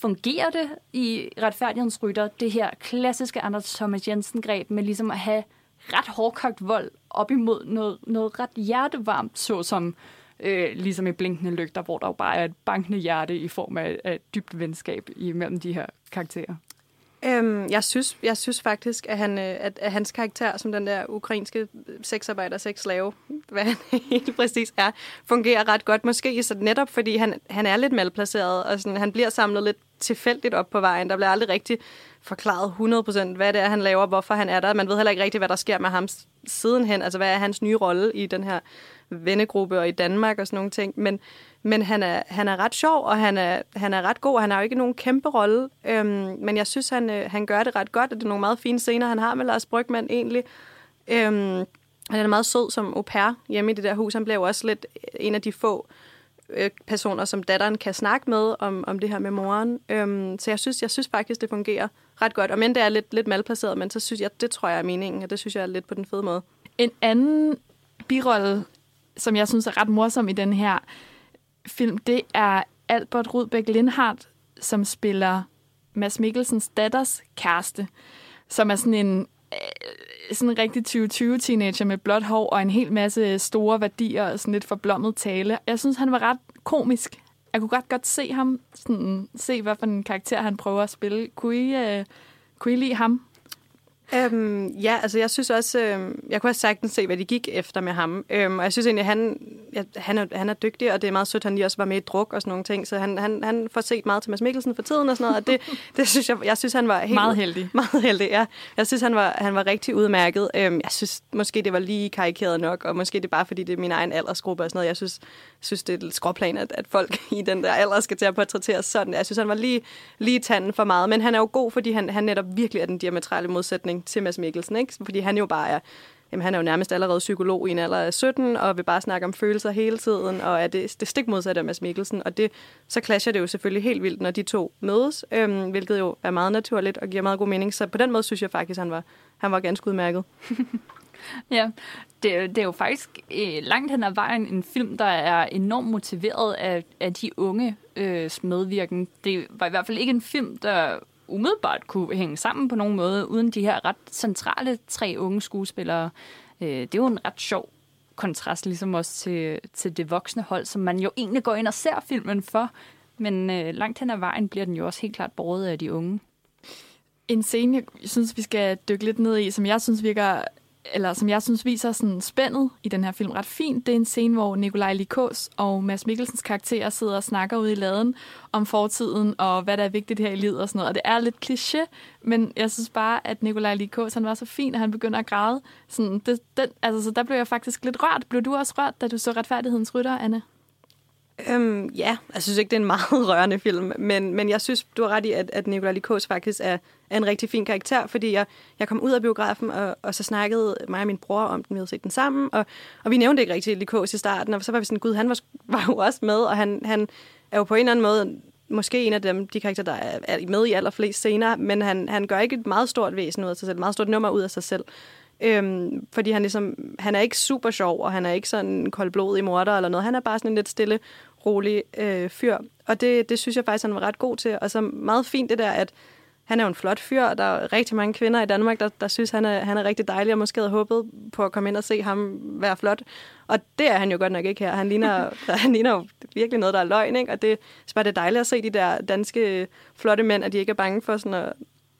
Fungerer det i retfærdighedens rytter, det her klassiske Anders Thomas Jensen-greb med ligesom at have ret hårdkogt vold op imod noget, noget ret hjertevarmt, såsom øh, ligesom i Blinkende Lygter, hvor der jo bare er et bankende hjerte i form af, af dybt venskab imellem de her karakterer. Øhm, jeg, synes, jeg synes faktisk, at, han, øh, at, at hans karakter som den der ukrainske sexarbejder, sexslave, hvad han (laughs) helt præcis er, fungerer ret godt. Måske så netop, fordi han, han er lidt malplaceret, og sådan, han bliver samlet lidt tilfældigt op på vejen. Der bliver aldrig rigtig forklaret 100% hvad det er, han laver, hvorfor han er der. Man ved heller ikke rigtig, hvad der sker med ham sidenhen. Altså, hvad er hans nye rolle i den her vennegruppe og i Danmark og sådan nogle ting. Men, men han, er, han er ret sjov, og han er, han er ret god. Han har jo ikke nogen kæmpe rolle, øhm, men jeg synes, han, øh, han gør det ret godt, og det er nogle meget fine scener, han har med Lars Brygman egentlig. Øhm, han er meget sød som au pair hjemme i det der hus. Han bliver jo også lidt en af de få øh, personer, som datteren kan snakke med om, om det her med moren. Øhm, så jeg synes, jeg synes faktisk, det fungerer ret godt. Og men det er lidt, lidt malplaceret, men så synes jeg, det tror jeg er meningen, og det synes jeg er lidt på den fede måde. En anden birolle, som jeg synes er ret morsom i den her film, det er Albert Rudbæk Lindhardt, som spiller Mads Mikkelsens datters kæreste, som er sådan en øh, sådan en rigtig 2020-teenager med blåt hår og en hel masse store værdier og sådan lidt forblommet tale. Jeg synes, han var ret komisk. Jeg kunne godt godt se ham, sådan, se hvad for en karakter han prøver at spille. Kunne I, uh, kunne I lide ham? Øhm, ja, altså jeg synes også, øhm, jeg kunne have sagtens se, hvad de gik efter med ham. Øhm, og jeg synes egentlig, han, ja, han, er, han er dygtig, og det er meget sødt, han lige også var med i druk og sådan nogle ting. Så han, han, han får set meget til Mads Mikkelsen for tiden og sådan noget, og det, (laughs) det synes jeg, jeg synes, han var helt... Meget heldig. Meget heldig, ja. Jeg synes, han var, han var rigtig udmærket. Øhm, jeg synes måske, det var lige karikeret nok, og måske det er bare, fordi det er min egen aldersgruppe og sådan noget. Jeg synes, synes det er et skråplan, at, at folk (laughs) i den der alder skal til at portrætteres sådan. Jeg synes, han var lige, lige tanden for meget, men han er jo god, fordi han, han netop virkelig er den diametrale modsætning til Mads Mikkelsen, ikke? Fordi han jo bare er, jamen han er jo nærmest allerede psykolog i en alder af 17, og vil bare snakke om følelser hele tiden, og er det, det stik modsatte af Mads Mikkelsen. Og det, så clasher det jo selvfølgelig helt vildt, når de to mødes, øhm, hvilket jo er meget naturligt og giver meget god mening. Så på den måde synes jeg faktisk, han var, han var ganske udmærket. (laughs) Ja, det, det er jo faktisk eh, langt hen ad vejen en film, der er enormt motiveret af, af de unge øh, medvirken. Det var i hvert fald ikke en film, der umiddelbart kunne hænge sammen på nogen måde, uden de her ret centrale tre unge skuespillere. Øh, det er jo en ret sjov kontrast, ligesom også til, til det voksne hold, som man jo egentlig går ind og ser filmen for, men øh, langt hen ad vejen bliver den jo også helt klart båret af de unge. En scene, jeg synes, vi skal dykke lidt ned i, som jeg synes virker eller som jeg synes viser sådan spændet i den her film ret fint, det er en scene, hvor Nikolaj Likås og Mads Mikkelsens karakterer sidder og snakker ude i laden om fortiden og hvad der er vigtigt her i livet og sådan noget. Og det er lidt kliché, men jeg synes bare, at Nikolaj Likås, han var så fin, at han begynder at græde. Sådan, det, den, altså, så der blev jeg faktisk lidt rørt. Blev du også rørt, da du så retfærdighedens rytter, Anne? Øhm, ja, jeg synes ikke, det er en meget (laughs) rørende film, men, men jeg synes, du har ret i, at, at Nicolai Likos faktisk er, er en rigtig fin karakter, fordi jeg, jeg kom ud af biografen, og, og så snakkede mig og min bror om den, vi havde set den sammen, og, og vi nævnte ikke rigtig Likos i starten, og så var vi sådan, gud, han var, (laughs) var jo også med, og han, han er jo på en eller anden måde måske en af dem, de karakterer, der er, er med i allerflest scener, men han, han gør ikke et meget stort væsen ud af sig selv, et meget stort nummer ud af sig selv. Øhm, fordi han, ligesom, han er ikke super sjov, og han er ikke sådan en koldblodig morder eller noget. Han er bare sådan en lidt stille, rolig øh, fyr. Og det, det synes jeg faktisk, han var ret god til. Og så meget fint det der, at han er jo en flot fyr, og der er rigtig mange kvinder i Danmark, der, der synes, han er, han er rigtig dejlig, og måske havde håbet på at komme ind og se ham være flot. Og det er han jo godt nok ikke her. Han ligner, (laughs) han ligner jo virkelig noget, der er løgn, ikke? Og det er bare det er dejligt at se de der danske flotte mænd, at de ikke er bange for sådan at,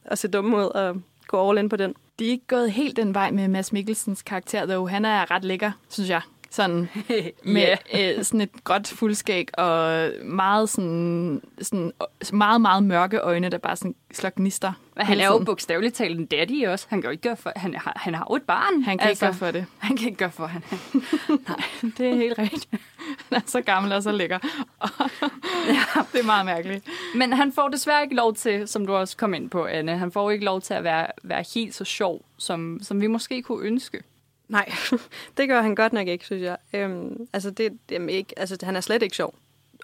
at se dumme ud og gå all in på den. De er ikke gået helt den vej med Mads Mikkelsens karakter, dog. Han er ret lækker, synes jeg. Sådan (laughs) med yeah. øh, sådan et godt fuldskæg og meget sådan, sådan meget, meget mørke øjne, der bare sådan slår gnister. Men han er jo bogstaveligt talt en daddy også. Han kan jo ikke gøre for, han har, han har jo et barn. Han kan altså, ikke gøre for det. (laughs) Han kan ikke gøre for, han (laughs) Nej, det er helt rigtigt. Han er så gammel og så lækker. ja. Det er meget mærkeligt. Men han får desværre ikke lov til, som du også kom ind på, Anne, han får ikke lov til at være, være helt så sjov, som, som vi måske kunne ønske. Nej, (laughs) det gør han godt nok ikke, synes jeg. Øhm, altså, det, jamen ikke, altså, han er slet ikke sjov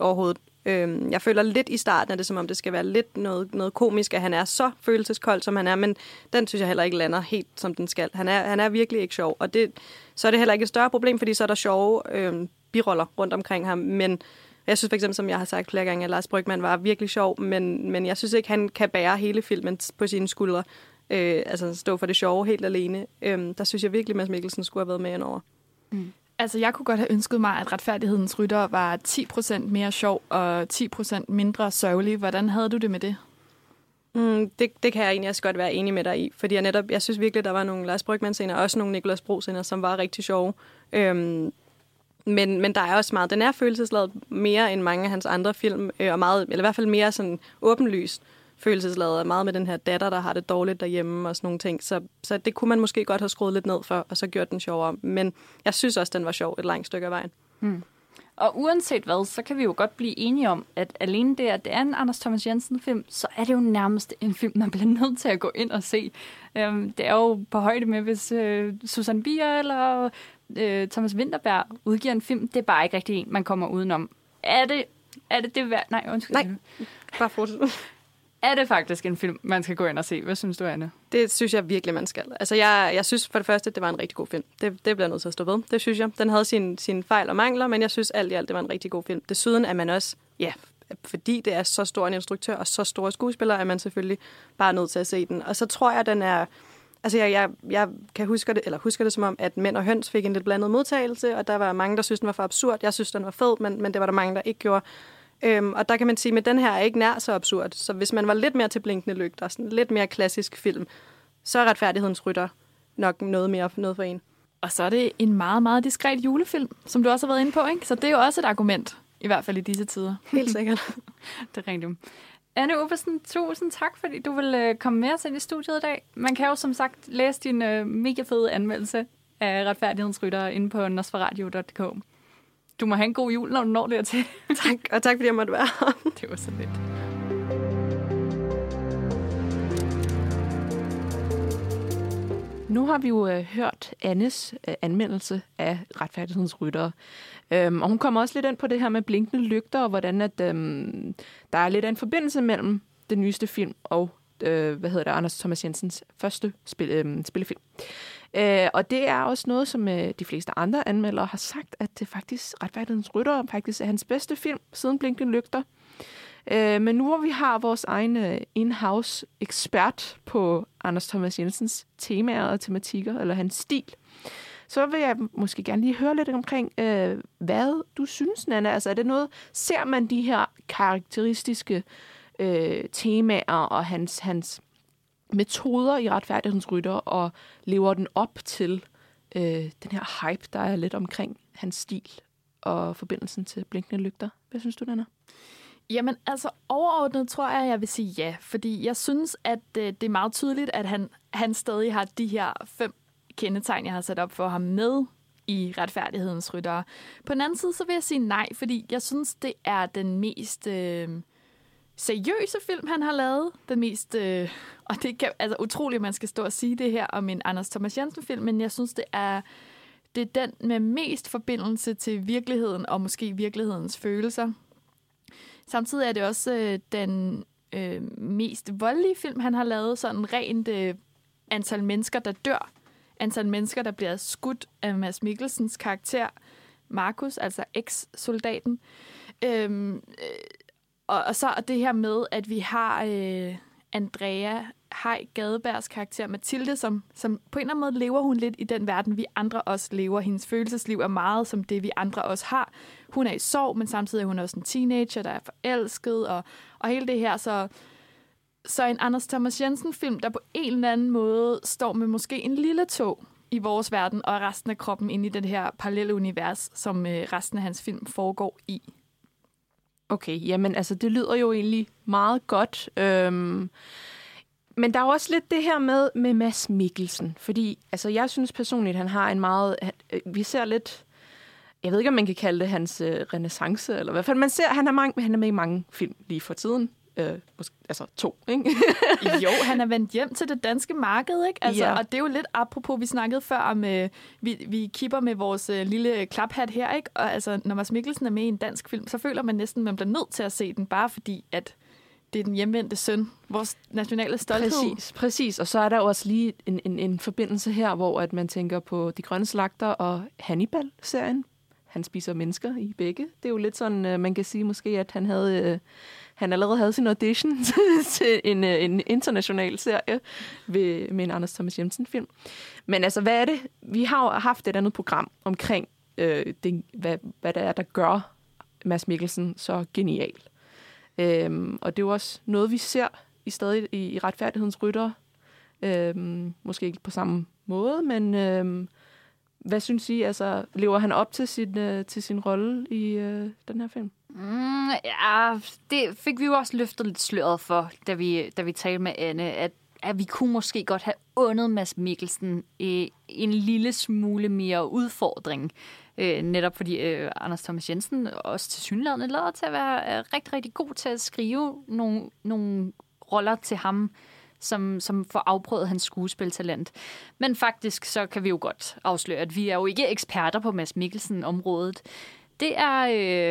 overhovedet. Øhm, jeg føler lidt i starten, at det som om det skal være lidt noget, noget komisk, at han er så følelseskold, som han er, men den synes jeg heller ikke lander helt, som den skal. Han er, han er virkelig ikke sjov, og det, så er det heller ikke et større problem, fordi så er der sjove øhm, biroller rundt omkring ham, men jeg synes for eksempel, som jeg har sagt flere gange, at Lars Brygman var virkelig sjov, men, men jeg synes ikke, han kan bære hele filmen på sine skuldre øh, altså stå for det sjove helt alene. Øh, der synes jeg virkelig, Mads Mikkelsen skulle have været med indover. Mm. Altså, jeg kunne godt have ønsket mig, at retfærdighedens rytter var 10% mere sjov og 10% mindre sørgelig. Hvordan havde du det med det? Mm, det, det kan jeg egentlig også godt være enig med dig i, fordi jeg netop, jeg synes virkelig, der var nogle Lars Brygman scener, og også nogle Niklas Bro scener, som var rigtig sjove. Øhm, men, men der er også meget, den er følelsesladet mere end mange af hans andre film, øh, og meget, eller i hvert fald mere sådan åbenlyst følelsesladet, og meget med den her datter, der har det dårligt derhjemme og sådan nogle ting. Så, så det kunne man måske godt have skruet lidt ned for, og så gjort den sjovere. Men jeg synes også, den var sjov et langt stykke af vejen. Hmm. Og uanset hvad, så kan vi jo godt blive enige om, at alene det, at det er en Anders Thomas Jensen-film, så er det jo nærmest en film, man bliver nødt til at gå ind og se. Øhm, det er jo på højde med, hvis øh, Susan Bier eller øh, Thomas Winterberg udgiver en film. Det er bare ikke rigtig en, man kommer udenom. Er det er det, det værd? Nej, undskyld. Nej, bare fortsæt er det faktisk en film, man skal gå ind og se? Hvad synes du, Anne? Det synes jeg virkelig, man skal. Altså, jeg, jeg synes for det første, det var en rigtig god film. Det, det bliver nødt til at stå ved. Det synes jeg. Den havde sine sin fejl og mangler, men jeg synes alt i alt, det var en rigtig god film. Desuden er man også, ja, fordi det er så stor en instruktør og så store skuespillere, er man selvfølgelig bare nødt til at se den. Og så tror jeg, den er... Altså, jeg, jeg, jeg kan huske det, eller husker det som om, at Mænd og Høns fik en lidt blandet modtagelse, og der var mange, der synes den var for absurd. Jeg synes, den var fed, men, men det var der mange, der ikke gjorde. Øhm, og der kan man sige, at den her er ikke nær så absurd. Så hvis man var lidt mere til blinkende lygter, sådan lidt mere klassisk film, så er retfærdighedens rytter nok noget mere noget for en. Og så er det en meget, meget diskret julefilm, som du også har været inde på, ikke? Så det er jo også et argument, i hvert fald i disse tider. Helt sikkert. (laughs) det er rigtigt. Anne Ubersen, tusind tak, fordi du vil øh, komme med os ind i studiet i dag. Man kan jo som sagt læse din øh, mega fede anmeldelse af retfærdighedens rytter inde på nosferadio.dk. Du må have en god jul, når du når dertil. (laughs) tak, og tak fordi jeg måtte være her. (laughs) det var så lidt. Nu har vi jo øh, hørt Annes øh, anmeldelse af retfærdighedens ryttere. Øhm, og hun kommer også lidt ind på det her med blinkende lygter, og hvordan at, øhm, der er lidt af en forbindelse mellem den nyeste film og øh, hvad hedder det, Anders Thomas Jensens første spil, øh, spillefilm. Øh, og det er også noget, som øh, de fleste andre anmeldere har sagt, at det faktisk Retfærdighedens Rytter faktisk er hans bedste film siden Blinkende Lygter. Øh, men nu hvor vi har vores egen øh, in-house ekspert på Anders Thomas Jensens temaer og tematikker, eller hans stil, så vil jeg måske gerne lige høre lidt omkring, øh, hvad du synes, Nana. Altså er det noget, ser man de her karakteristiske øh, temaer og hans, hans metoder i retfærdighedens rytter, og lever den op til øh, den her hype, der er lidt omkring hans stil og forbindelsen til blinkende lygter. Hvad synes du, Nana? Jamen, altså overordnet tror jeg, jeg vil sige ja, fordi jeg synes, at øh, det er meget tydeligt, at han, han stadig har de her fem kendetegn, jeg har sat op for ham med i retfærdighedens rytter. På den anden side, så vil jeg sige nej, fordi jeg synes, det er den mest øh, seriøse film, han har lavet. Den mest, øh, og det er altså utroligt, at man skal stå og sige det her om en Anders Thomas Jensen-film, men jeg synes, det er, det er den med mest forbindelse til virkeligheden, og måske virkelighedens følelser. Samtidig er det også øh, den øh, mest voldelige film, han har lavet. Sådan rent øh, antal mennesker, der dør. Antal mennesker, der bliver skudt af Mads Mikkelsens karakter, Markus, altså eks-soldaten. Øhm, øh, og, og så det her med, at vi har øh, Andrea Hej Gadebergs karakter Mathilde, som, som på en eller anden måde lever hun lidt i den verden, vi andre også lever. Hendes følelsesliv er meget som det, vi andre også har. Hun er i sorg, men samtidig er hun også en teenager, der er forelsket, og, og hele det her. Så, så en Anders Thomas Jensen-film, der på en eller anden måde står med måske en lille tog i vores verden, og resten af kroppen ind i det her parallelle univers, som øh, resten af hans film foregår i. Okay, jamen altså, det lyder jo egentlig meget godt. Øhm, men der er også lidt det her med, med Mads Mikkelsen, fordi altså, jeg synes personligt, han har en meget... Øh, vi ser lidt... Jeg ved ikke, om man kan kalde det hans øh, renaissance, eller hvad fald man ser, han er, mange, han er med i mange film lige for tiden. Øh, måske, altså to, ikke? jo, han er vendt hjem til det danske marked, ikke? Altså, ja. Og det er jo lidt apropos, vi snakkede før om, øh, vi, vi kipper med vores øh, lille klaphat her, ikke? Og altså, når Mads Mikkelsen er med i en dansk film, så føler man næsten, at man bliver nødt til at se den, bare fordi, at det er den hjemvendte søn, vores nationale stolthed. Præcis, præcis. Og så er der også lige en, en, en forbindelse her, hvor at man tænker på De Grønne Slagter og Hannibal-serien. Han spiser mennesker i begge. Det er jo lidt sådan, øh, man kan sige måske, at han havde... Han allerede havde sin audition (laughs) til en, øh, en international serie ved, med en Anders Thomas Jensen-film. Men altså, hvad er det? Vi har jo haft et andet program omkring øh, det, hvad, hvad det er, der gør Mads Mikkelsen så genial. Øhm, og det er jo også noget, vi ser i stadig i, i retfærdighedens rytter. Øhm, måske ikke på samme måde, men øhm, hvad synes I? Altså, lever han op til sin, øh, til sin rolle i øh, den her film? Mm, ja, det fik vi jo også løftet lidt sløret for, da vi, da vi talte med Anne, at, at vi kunne måske godt have undet Mads Mikkelsen øh, en lille smule mere udfordring. Øh, netop fordi øh, Anders Thomas Jensen også til synligheden lader til at være øh, rigtig, rigtig god til at skrive nogle, nogle roller til ham, som, som får afprøvet hans skuespiltalent. Men faktisk så kan vi jo godt afsløre, at vi er jo ikke eksperter på Mads Mikkelsen-området. Det er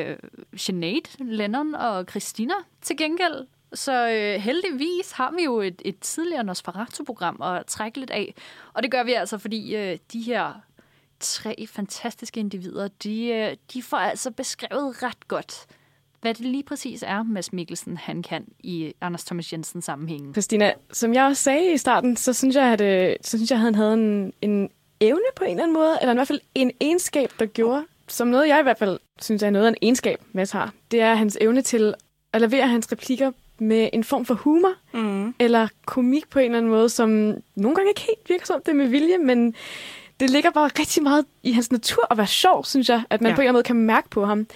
øh, Sinead, Lennon og Christina til gengæld. Så øh, heldigvis har vi jo et, et tidligere Nosferatu-program at trække lidt af. Og det gør vi altså, fordi øh, de her tre fantastiske individer, de, øh, de får altså beskrevet ret godt, hvad det lige præcis er, Mads Mikkelsen han kan i Anders Thomas Jensen sammenhængen. Christina, som jeg også sagde i starten, så synes jeg, at, øh, så synes jeg, at han havde en, en evne på en eller anden måde, eller i hvert fald en egenskab, der gjorde, som noget jeg i hvert fald synes er noget af en egenskab, Mads har. Det er hans evne til at levere hans replikker med en form for humor, mm. eller komik på en eller anden måde, som nogle gange ikke helt virker som det med vilje, men det ligger bare rigtig meget i hans natur at være sjov, synes jeg, at man ja. på en eller anden måde kan mærke på ham.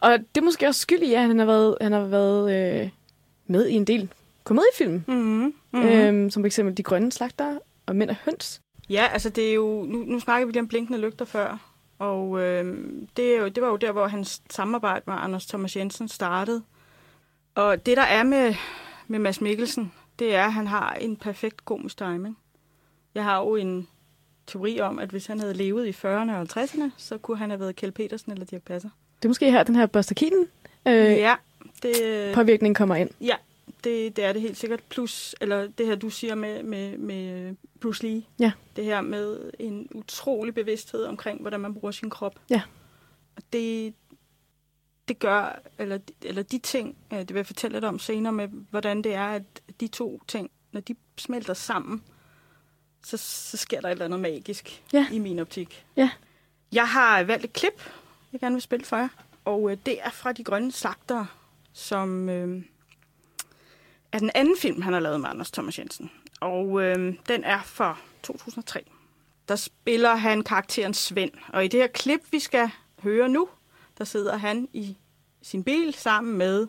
Og det er måske også skyld i, at han har været, han har været øh, med i en del komediefilm. Mm-hmm. Mm-hmm. Øhm, som f.eks. De Grønne Slagter og Mænd og Høns. Ja, altså det er jo... Nu, nu snakker vi lige om blinkende lygter før. Og øh, det, er jo, det var jo der, hvor hans samarbejde med Anders Thomas Jensen startede. Og det, der er med, med Mads Mikkelsen, det er, at han har en perfekt komisk timing. Jeg har jo en teori om, at hvis han havde levet i 40'erne og 50'erne, så kunne han have været Kjell Petersen eller Dirk Passer. Det er måske her, den her Buster Keaton øh, ja, det, påvirkning kommer ind. Ja, det, det er det helt sikkert. Plus, eller det her, du siger med, med, med Bruce Lee. Ja. Det her med en utrolig bevidsthed omkring, hvordan man bruger sin krop. Ja. Og det, det gør, eller, eller de ting, øh, det vil jeg fortælle lidt om senere, med hvordan det er, at de to ting, når de smelter sammen, så, så sker der et eller andet magisk ja. i min optik. Ja. Jeg har valgt et klip, jeg gerne vil spille for jer, og øh, det er fra De Grønne Slagtere, som øh, er den anden film, han har lavet med Anders Thomas Jensen. Og øh, den er fra 2003. Der spiller han karakteren Svend, og i det her klip, vi skal høre nu, der sidder han i sin bil sammen med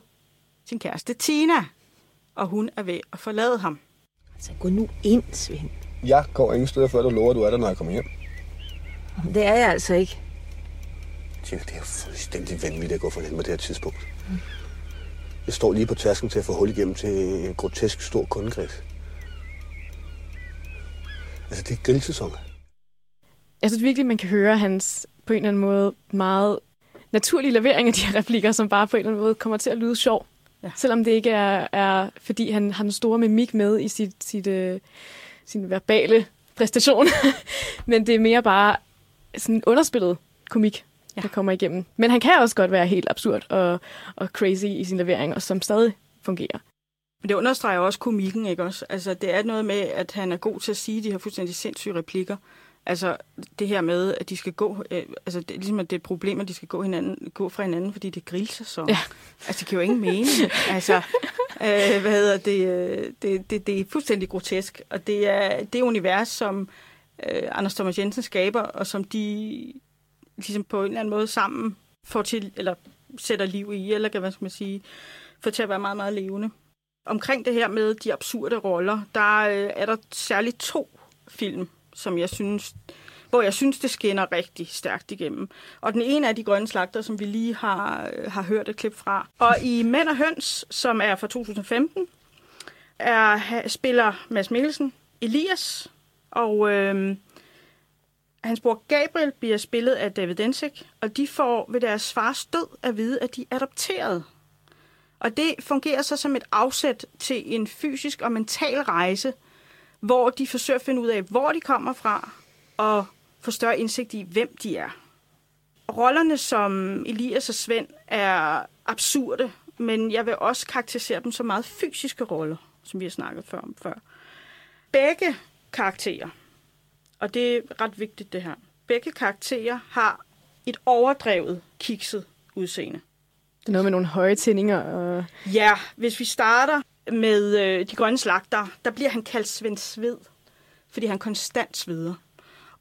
sin kæreste Tina, og hun er ved at forlade ham. Altså, gå nu ind, Svend. Jeg går ingen steder, før du lover, at du er der, når jeg kommer hjem. Det er jeg altså ikke. Tina, det er jo fuldstændig vanvittigt at gå for den på det her tidspunkt. Mm. Jeg står lige på tasken til at få hul igennem til en grotesk stor kundekreds. Altså, det er grillsæson. Jeg synes virkelig, man kan høre hans på en eller anden måde meget naturlige levering af de her replikker, som bare på en eller anden måde kommer til at lyde sjov. Ja. Selvom det ikke er, er, fordi han har en store mimik med i sit, sit, uh, sin verbale præstation. (laughs) Men det er mere bare sådan en underspillet komik, ja. der kommer igennem. Men han kan også godt være helt absurd og, og crazy i sin levering, og som stadig fungerer. Men det understreger også komikken, ikke også? Altså, det er noget med, at han er god til at sige de her fuldstændig sindssyge replikker. Altså, det her med, at de skal gå... Øh, altså, det, ligesom, at det er et problem, at de skal gå, hinanden, gå fra hinanden, fordi det er grillsæson. Ja. Altså, det giver jo ingen mening. altså, øh, hvad hedder det, øh, det, det? Det er fuldstændig grotesk. Og det er det univers, som øh, Anders Thomas Jensen skaber, og som de ligesom på en eller anden måde sammen får til, eller sætter liv i, eller hvad skal man sige, får til at være meget, meget levende. Omkring det her med de absurde roller, der øh, er der særligt to film, som jeg synes, hvor jeg synes, det skinner rigtig stærkt igennem. Og den ene er De Grønne Slagter, som vi lige har, øh, har hørt et klip fra. Og i Mænd og Høns, som er fra 2015, er, spiller Mads Mikkelsen Elias, og øh, hans bror Gabriel bliver spillet af David Densik, og de får ved deres fars død at vide, at de er adopteret. Og det fungerer så som et afsæt til en fysisk og mental rejse, hvor de forsøger at finde ud af, hvor de kommer fra, og få større indsigt i, hvem de er. Rollerne som Elias og Svend er absurde, men jeg vil også karakterisere dem som meget fysiske roller, som vi har snakket før om før. Begge karakterer, og det er ret vigtigt det her, begge karakterer har et overdrevet kikset udseende. Det er noget med nogle høje tændinger. Og... Ja, hvis vi starter med øh, de grønne slagter, der bliver han kaldt Svend Sved, fordi han konstant sveder.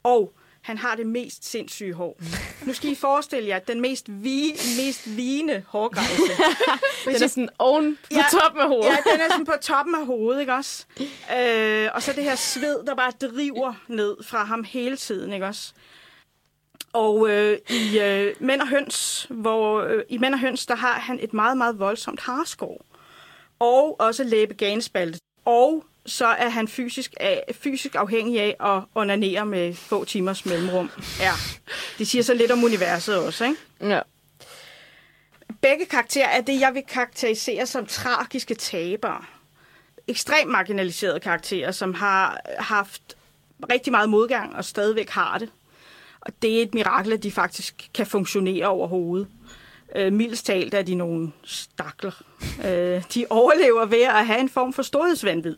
Og han har det mest sindssyge hår. Nu skal I forestille jer, den mest, vi, mest vigende hårgrænse. (laughs) den er sådan oven på ja, toppen af hovedet. Ja, den er sådan på toppen af hovedet, ikke også? Øh, og så det her sved, der bare driver ned fra ham hele tiden, ikke også? Og øh, i øh, Mænd og Høns, hvor øh, i Mænd og Høns, der har han et meget, meget voldsomt harskår. Og også læbeganespalte. Og så er han fysisk, af, fysisk afhængig af at onanere med få timers mellemrum. Ja, det siger så lidt om universet også, ikke? Ja. Begge karakterer er det, jeg vil karakterisere som tragiske tabere. Ekstremt marginaliserede karakterer, som har haft rigtig meget modgang og stadigvæk har det. Og det er et mirakel, at de faktisk kan fungionere overhovedet. Øh, mildest talt er de nogle stakler. Øh, de overlever ved at have en form for storhedsvandvid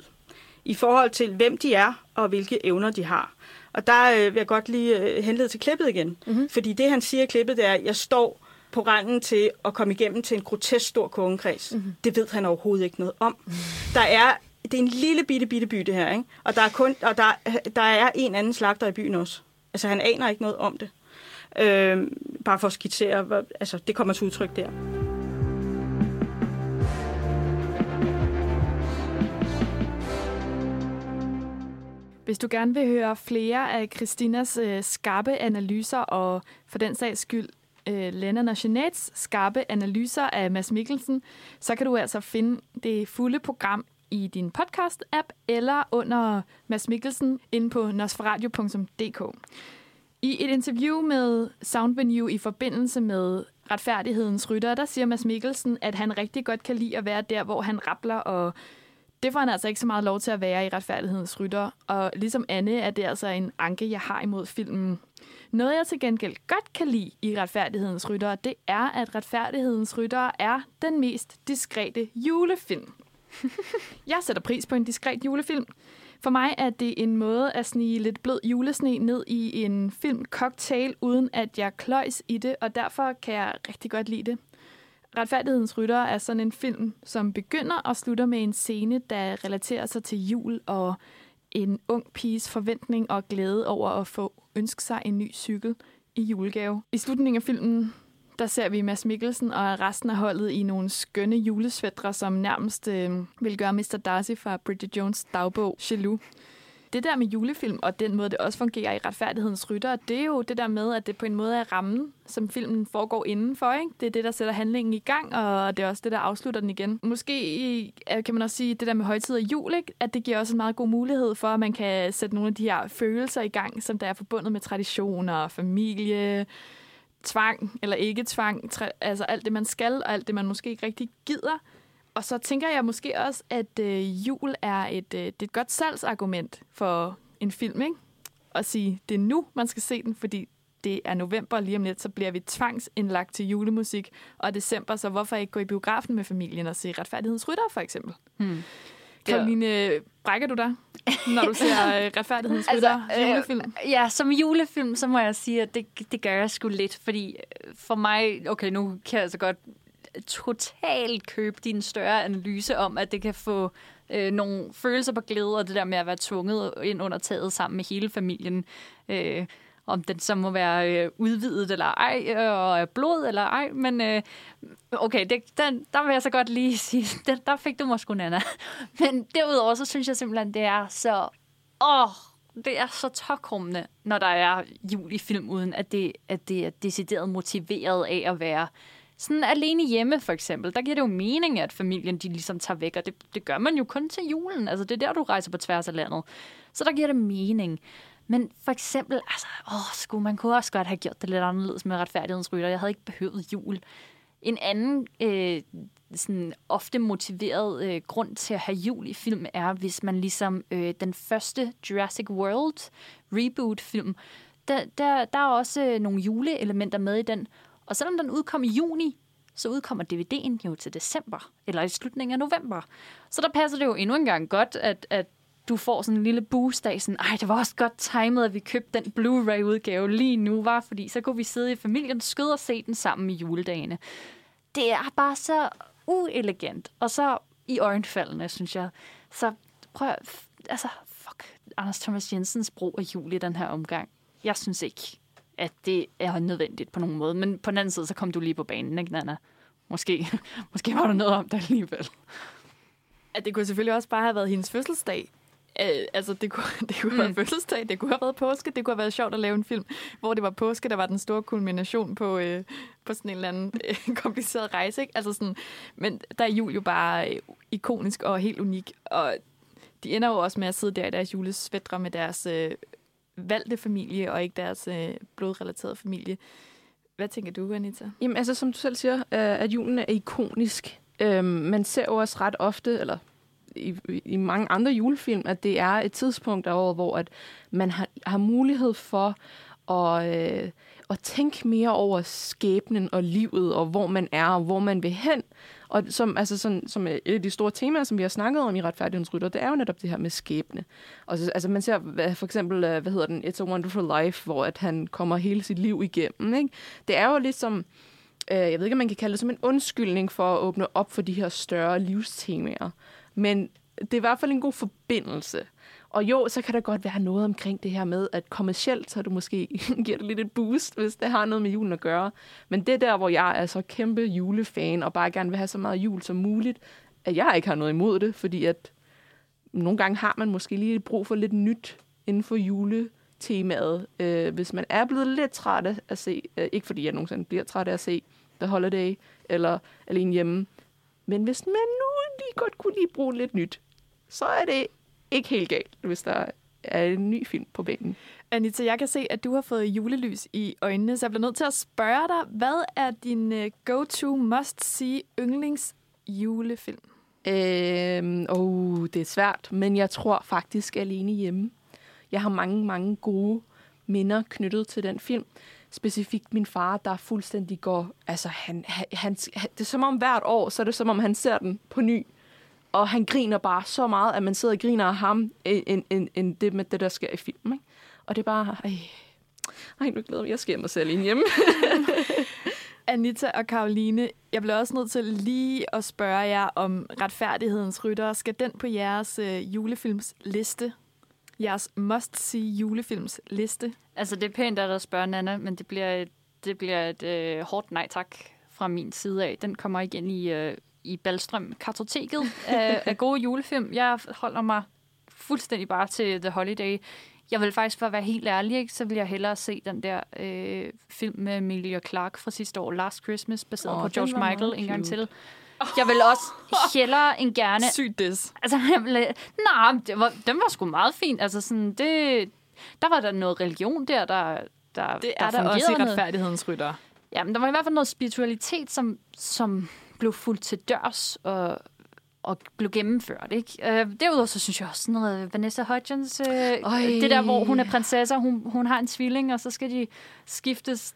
i forhold til, hvem de er og hvilke evner de har. Og der øh, vil jeg godt lige øh, henlede til klippet igen. Mm-hmm. Fordi det, han siger i klippet, det er, at jeg står på randen til at komme igennem til en grotesk stor kongekreds. Mm-hmm. Det ved han overhovedet ikke noget om. Mm. Der er, det er en lille bitte, bitte by, det her. Ikke? Og, der er, kun, og der, der er en anden slagter i byen også. Altså, han aner ikke noget om det. Øh, bare for at skitsere, altså, det kommer til udtryk der. Hvis du gerne vil høre flere af Christinas øh, skarpe analyser, og for den sags skyld øh, Lennon og Jeanettes skarpe analyser af Mads Mikkelsen, så kan du altså finde det fulde program i din podcast-app eller under Mads Mikkelsen inde på nosferadio.dk. I et interview med Soundvenue i forbindelse med retfærdighedens rytter, der siger Mads Mikkelsen, at han rigtig godt kan lide at være der, hvor han rappler og det får han altså ikke så meget lov til at være i Retfærdighedens Rytter, og ligesom Anne er det altså en anke, jeg har imod filmen. Noget, jeg til gengæld godt kan lide i Retfærdighedens Rytter, det er, at Retfærdighedens Rytter er den mest diskrete julefilm. (laughs) jeg sætter pris på en diskret julefilm. For mig er det en måde at snige lidt blød julesne ned i en film-cocktail, uden at jeg kløjs i det, og derfor kan jeg rigtig godt lide det. Retfærdighedens Rytter er sådan en film, som begynder og slutter med en scene, der relaterer sig til jul og en ung piges forventning og glæde over at få ønske sig en ny cykel i julegave. I slutningen af filmen, der ser vi Mads Mikkelsen og resten af holdet i nogle skønne julesvætter, som nærmest øh, vil gøre Mr. Darcy fra Bridget Jones dagbog jaloux det der med julefilm, og den måde, det også fungerer i retfærdighedens rytter, det er jo det der med, at det på en måde er rammen, som filmen foregår indenfor. Ikke? Det er det, der sætter handlingen i gang, og det er også det, der afslutter den igen. Måske kan man også sige, det der med højtid og jul, ikke? at det giver også en meget god mulighed for, at man kan sætte nogle af de her følelser i gang, som der er forbundet med traditioner, familie, tvang eller ikke tvang, altså alt det, man skal, og alt det, man måske ikke rigtig gider. Og så tænker jeg måske også, at øh, jul er et, øh, det er et godt salgsargument for en film, ikke? At sige, det er nu, man skal se den, fordi det er november, lige om lidt, så bliver vi tvangsindlagt til julemusik, og december, så hvorfor ikke gå i biografen med familien og se Retfærdighedens Rytter, for eksempel? Hmm. Karoline, ja. brækker du dig, når du (laughs) ser øh, Retfærdighedens Rytter altså, øh, julefilm? Øh, ja, som julefilm, så må jeg sige, at det, det gør jeg sgu lidt, fordi for mig, okay, nu kan jeg altså godt totalt købe din større analyse om, at det kan få øh, nogle følelser på glæde, og det der med at være tvunget ind under taget sammen med hele familien. Øh, om den så må være øh, udvidet eller ej, øh, og er blod eller ej, men øh, okay, det, den, der vil jeg så godt lige (laughs) sige, den, der fik du måske Nana. (laughs) Men derudover, så synes jeg simpelthen, det er så, åh, det er så tokrummende, når der er jul i film, uden at det, at det er decideret motiveret af at være sådan alene hjemme, for eksempel, der giver det jo mening, at familien de ligesom tager væk, og det, det gør man jo kun til julen. Altså, det er der, du rejser på tværs af landet. Så der giver det mening. Men for eksempel, altså, åh, skulle man kunne også godt have gjort det lidt anderledes med retfærdighedens rytter. Jeg havde ikke behøvet jul. En anden øh, sådan ofte motiveret øh, grund til at have jul i film er, hvis man ligesom øh, den første Jurassic World reboot-film, der, der, der er også øh, nogle juleelementer med i den, og selvom den udkom i juni, så udkommer DVD'en jo til december, eller i slutningen af november. Så der passer det jo endnu en gang godt, at, at du får sådan en lille boost af sådan, ej, det var også godt timet, at vi købte den Blu-ray-udgave lige nu, var, fordi så kunne vi sidde i familiens skød og se den sammen i juledagene. Det er bare så uelegant, og så i øjenfaldene, synes jeg. Så prøv at, altså, fuck, Anders Thomas Jensens brug af jul i den her omgang. Jeg synes ikke, at det er nødvendigt på nogen måde. Men på den anden side, så kom du lige på banen, ikke, Nana? Måske, (laughs) måske var der noget om det alligevel. At det kunne selvfølgelig også bare have været hendes fødselsdag. Øh, altså, det kunne, (laughs) det kunne have været Mm. fødselsdag, det kunne have været påske, det kunne have været sjovt at lave en film, hvor det var påske, der var den store kulmination på, øh, på sådan en eller anden (laughs) øh, kompliceret rejse. Ikke? Altså sådan, men der er jul jo bare øh, ikonisk og helt unik, og de ender jo også med at sidde der i deres julesvætre med deres øh, valgte familie, og ikke deres øh, blodrelaterede familie. Hvad tænker du, Anita? Jamen, altså, som du selv siger, øh, at julen er ikonisk. Øh, man ser jo også ret ofte, eller i, i mange andre julefilm, at det er et tidspunkt af året, hvor at man har, har mulighed for at, øh, at tænke mere over skæbnen og livet, og hvor man er, og hvor man vil hen. Og som, altså sådan, som øh, et af de store temaer, som vi har snakket om i Retfærdighedens Rytter, det er jo netop det her med skæbne. Og så, altså man ser hvad- for eksempel, øh, hvad hedder den, It's a Wonderful Life, hvor at han kommer hele sit liv igennem. Ikke? Det er jo lidt som, øh, jeg ved ikke, om man kan kalde det som en undskyldning for at åbne op for de her større livstemaer. Men det er i hvert fald en god forbindelse. Og jo, så kan der godt være noget omkring det her med, at kommercielt, så du måske (laughs) giver det lidt et boost, hvis det har noget med julen at gøre. Men det er der, hvor jeg er så kæmpe julefan, og bare gerne vil have så meget jul som muligt, at jeg ikke har noget imod det, fordi at nogle gange har man måske lige brug for lidt nyt inden for juletemaet, øh, hvis man er blevet lidt træt af at se, øh, ikke fordi jeg nogensinde bliver træt af at se The Holiday, eller Alene Hjemme, men hvis man nu lige godt kunne lige bruge lidt nyt, så er det ikke helt galt, hvis der er en ny film på banen. Anita, jeg kan se, at du har fået julelys i øjnene, så jeg bliver nødt til at spørge dig, hvad er din øh, go-to must-see yndlings julefilm? Øhm, oh, det er svært, men jeg tror faktisk alene hjemme. Jeg har mange, mange gode minder knyttet til den film. Specifikt min far, der fuldstændig går... Altså, han, han, han, det er som om hvert år, så er det som om, han ser den på ny. Og han griner bare så meget, at man sidder og griner af ham, end, end, end det med det, der sker i filmen. Ikke? Og det er bare... Ej, ej nu glæder jeg mig. Jeg skal hjem og se alene hjemme. (laughs) Anita og Karoline, jeg bliver også nødt til lige at spørge jer om retfærdighedens rytter. Skal den på jeres øh, julefilmsliste? Jeres must-see julefilmsliste? Altså, det er pænt at der spørger Nana, men det bliver et, det bliver et øh, hårdt nej tak fra min side af. Den kommer igen i, øh, i Balstrøm kartoteket af, af gode julefilm. Jeg holder mig fuldstændig bare til The Holiday. Jeg vil faktisk, for at være helt ærlig, ikke, så vil jeg hellere se den der øh, film med Emilia Clarke fra sidste år, Last Christmas, baseret oh, på George Michael en gang til. Jeg vil også hellere end gerne... Sygt des. Altså, jeg vil, nej, det var, den var sgu meget fin. Altså, sådan, det, der var der noget religion der, der, der Det er der der også i retfærdighedens rytter. Ja, men der var i hvert fald noget spiritualitet, som, som blev fuldt til dørs og, og blev gennemført. Ikke? Øh, derudover så synes jeg også sådan noget Vanessa Hudgens. Øh, det der, hvor hun er prinsesse, og hun, hun har en tvilling, og så skal de skiftes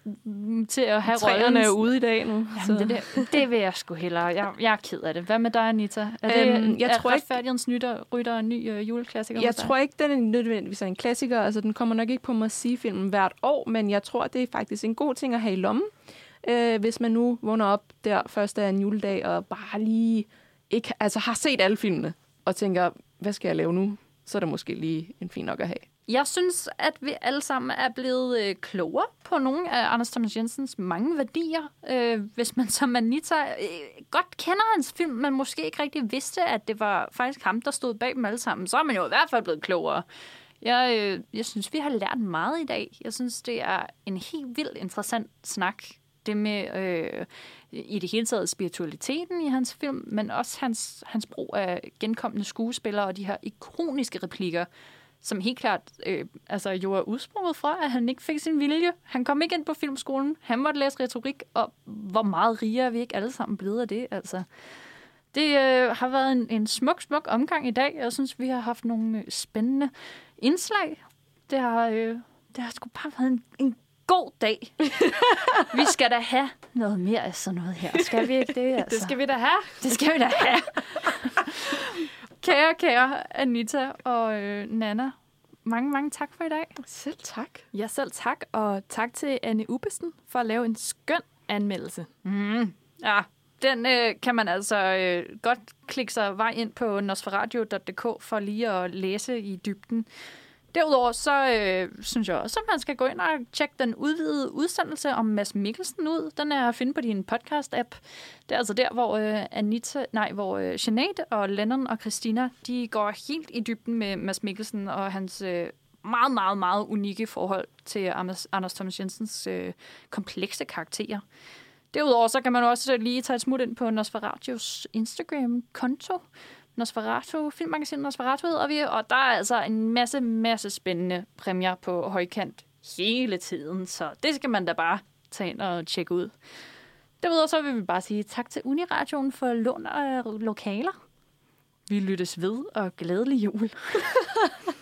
til at have. Træerne er ude i dag nu. Jamen, det, der, det vil jeg sgu hellere. Jeg, jeg er ked af det. Hvad med dig, Anita? Er det Øhm, jeg er tror ikke- retfærdighedens nytter, rytter en ny øh, juleklassiker? Jeg tror ikke, den er nødvendigvis en klassiker. Altså, den kommer nok ikke på must-see-filmen hvert år, men jeg tror, det er faktisk en god ting at have i lommen. Øh, hvis man nu vågner op der første af en juledag og bare lige ikke, altså, har set alle filmene og tænker, hvad skal jeg lave nu? Så er det måske lige en fin nok at have. Jeg synes, at vi alle sammen er blevet øh, klogere på nogle af Anders Thomas Jensens mange værdier. Øh, hvis man som Anita øh, godt kender hans film, men måske ikke rigtig vidste, at det var faktisk ham, der stod bag dem alle sammen, så er man jo i hvert fald blevet klogere. Jeg, øh, jeg synes, vi har lært meget i dag. Jeg synes, det er en helt vildt interessant snak. Det med øh, i det hele taget spiritualiteten i hans film, men også hans, hans brug af genkommende skuespillere og de her ikoniske replikker, som helt klart øh, altså jo er udsprunget fra, at han ikke fik sin vilje. Han kom ikke ind på filmskolen. Han måtte læse retorik, og hvor meget rigere er vi ikke alle sammen blevet af det. Altså. Det øh, har været en, en smuk, smuk omgang i dag. Jeg synes, vi har haft nogle øh, spændende indslag. Det har, øh, det har sgu bare været en, en god dag. vi skal da have noget mere af sådan noget her. Skal vi ikke det? (laughs) Altså? Det skal vi da have. Det skal vi da have. (laughs) kære, kære Anita og øh, Nana, mange, mange tak for i dag. Selv tak. Ja, selv tak. Og tak til Anne Ubesten for at lave en skøn anmeldelse. Mm. Ja, den øh, kan man altså øh, godt klikke sig vej ind på nosferadio.dk for lige at læse i dybden. Derudover så øh, synes jeg også, at man skal gå ind og tjekke den udvidede udsendelse om Mads Mikkelsen ud. Den er at finde på din podcast-app. Det er altså der, hvor øh, Anita, nej, hvor øh, Jeanette og Lennon og Christina, de går helt i dybden med Mads Mikkelsen og hans øh, meget, meget, meget unikke forhold til Anders, Anders Thomas Jensens øh, komplekse karakterer. Derudover så kan man også lige tage et smut ind på Nosferatius Instagram-konto. Nosferatu, filmmagasinet Nosferatu hedder vi, og der er altså en masse, masse spændende præmier på højkant hele tiden, så det skal man da bare tage ind og tjekke ud. Derudover så vil vi bare sige tak til Uniradioen for lån af øh, lokaler. Vi lyttes ved, og glædelig jul. (laughs)